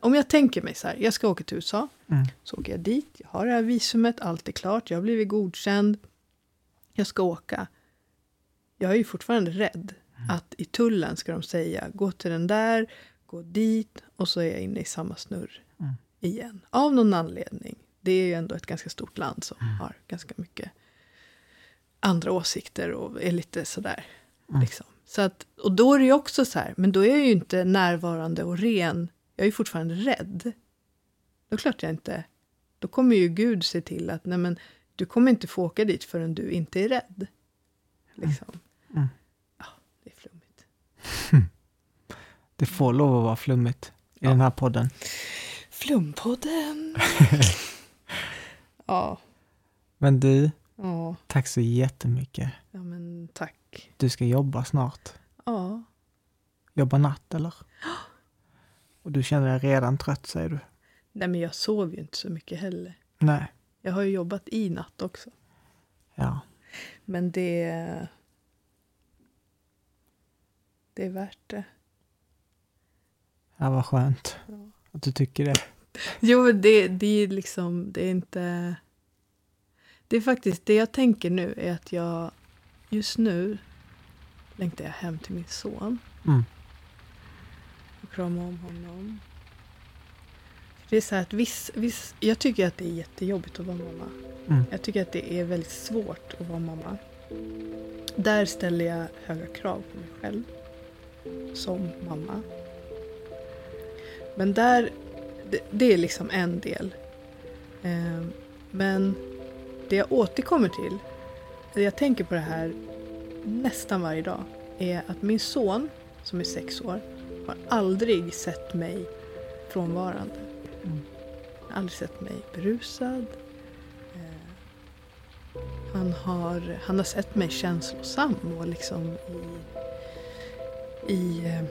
Om jag tänker mig så här, jag ska åka till USA. Mm. Så åker jag dit, jag har det här visumet, allt är klart, jag har blivit godkänd. Jag ska åka. Jag är ju fortfarande rädd att i tullen ska de säga gå till den där, gå dit och så är jag inne i samma snurr Mm. igen. Av någon anledning. Det är ju ändå ett ganska stort land som har ganska mycket andra åsikter och är lite sådär. Mm. Liksom. Så att, och då är det ju också så här, men då är jag ju inte närvarande och ren. Jag är ju fortfarande rädd. Då klart jag inte... Då kommer ju Gud se till att nej men, du kommer inte få åka dit förrän du inte är rädd. Liksom. Mm. Ja, det är flummigt. [LAUGHS] Det får lov att vara flummigt i Ja. den här podden. Flumpodden! [LAUGHS] ja, Men du, ja, tack så jättemycket. ja, men tack. Du ska jobba snart. Ja, Jobba natt eller? Och du känner dig redan trött säger du? nej men jag sover ju inte så mycket heller. Nej. Jag har ju jobbat i natt också. Ja. Men det... Det är värt det. Ja, vad skönt Ja. att du tycker det. Jo, det, det är liksom, det är inte... Det är faktiskt, det jag tänker nu är att jag just nu längtar jag hem till min son Mm. och krama om honom. Det är så att viss, viss, jag tycker att det är jättejobbigt att vara mamma. Mm. Jag tycker att det är väldigt svårt att vara mamma. Där ställer jag höga krav på mig själv som mamma. Men där, det, det är liksom en del. Eh, men det jag återkommer till, det jag tänker på det här nästan varje dag, är att min son som är sex år har aldrig sett mig frånvarande. Mm. Han har aldrig sett mig berusad. Eh, Han har, han har sett mig känslosam och liksom i... i eh,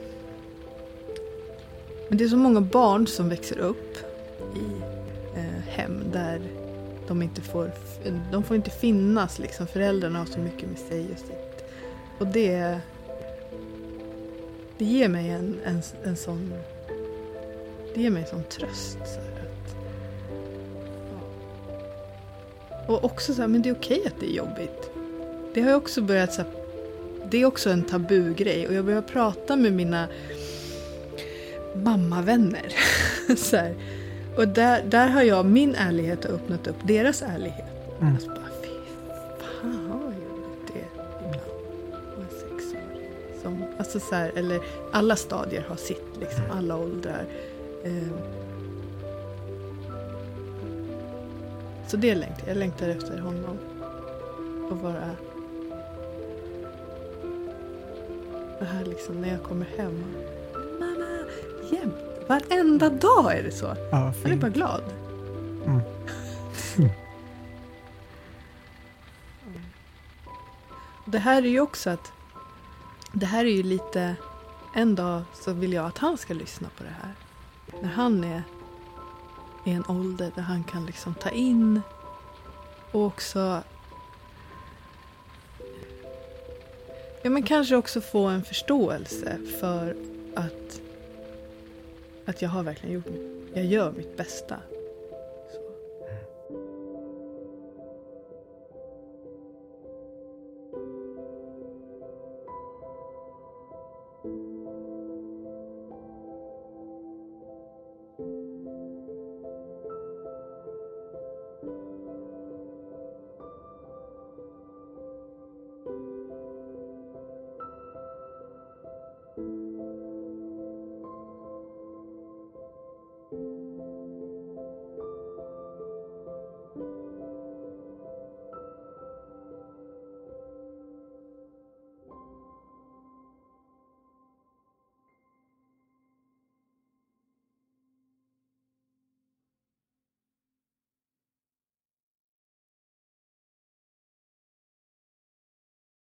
men det är så många barn som växer upp i eh, hem där de inte får, de får inte finnas. Liksom. Föräldrarna har så mycket med sig och sitt. Och det, det ger mig en, en, en sån det ger mig en sån tröst. Så här, att, ja. Och också så här, men det är okej att det är jobbigt. Det har jag också börjat så här, det är också en tabugrej och jag börjar prata med mina mammavänner. [LAUGHS] så här. Och där, där har jag min ärlighet har öppnat upp deras ärlighet. Mm. Alltså bara, fy fan vad jobbigt det är ibland. Och en sexåring. Som, alltså så här, eller alla stadier har sitt, liksom, alla åldrar. Eh, så det längtar jag. Jag längtar efter honom. Och vara... Det här liksom när jag kommer hem. Mamma, jämt. Varenda dag är det så. Ja, Han är bara glad. Mm. [LAUGHS] Det här är ju också att det här är ju lite en dag så vill jag att han ska lyssna på det här. När han är i en ålder där han kan liksom ta in och också Ja men kanske också få en förståelse för att att jag har verkligen gjort mitt. jag gör mitt bästa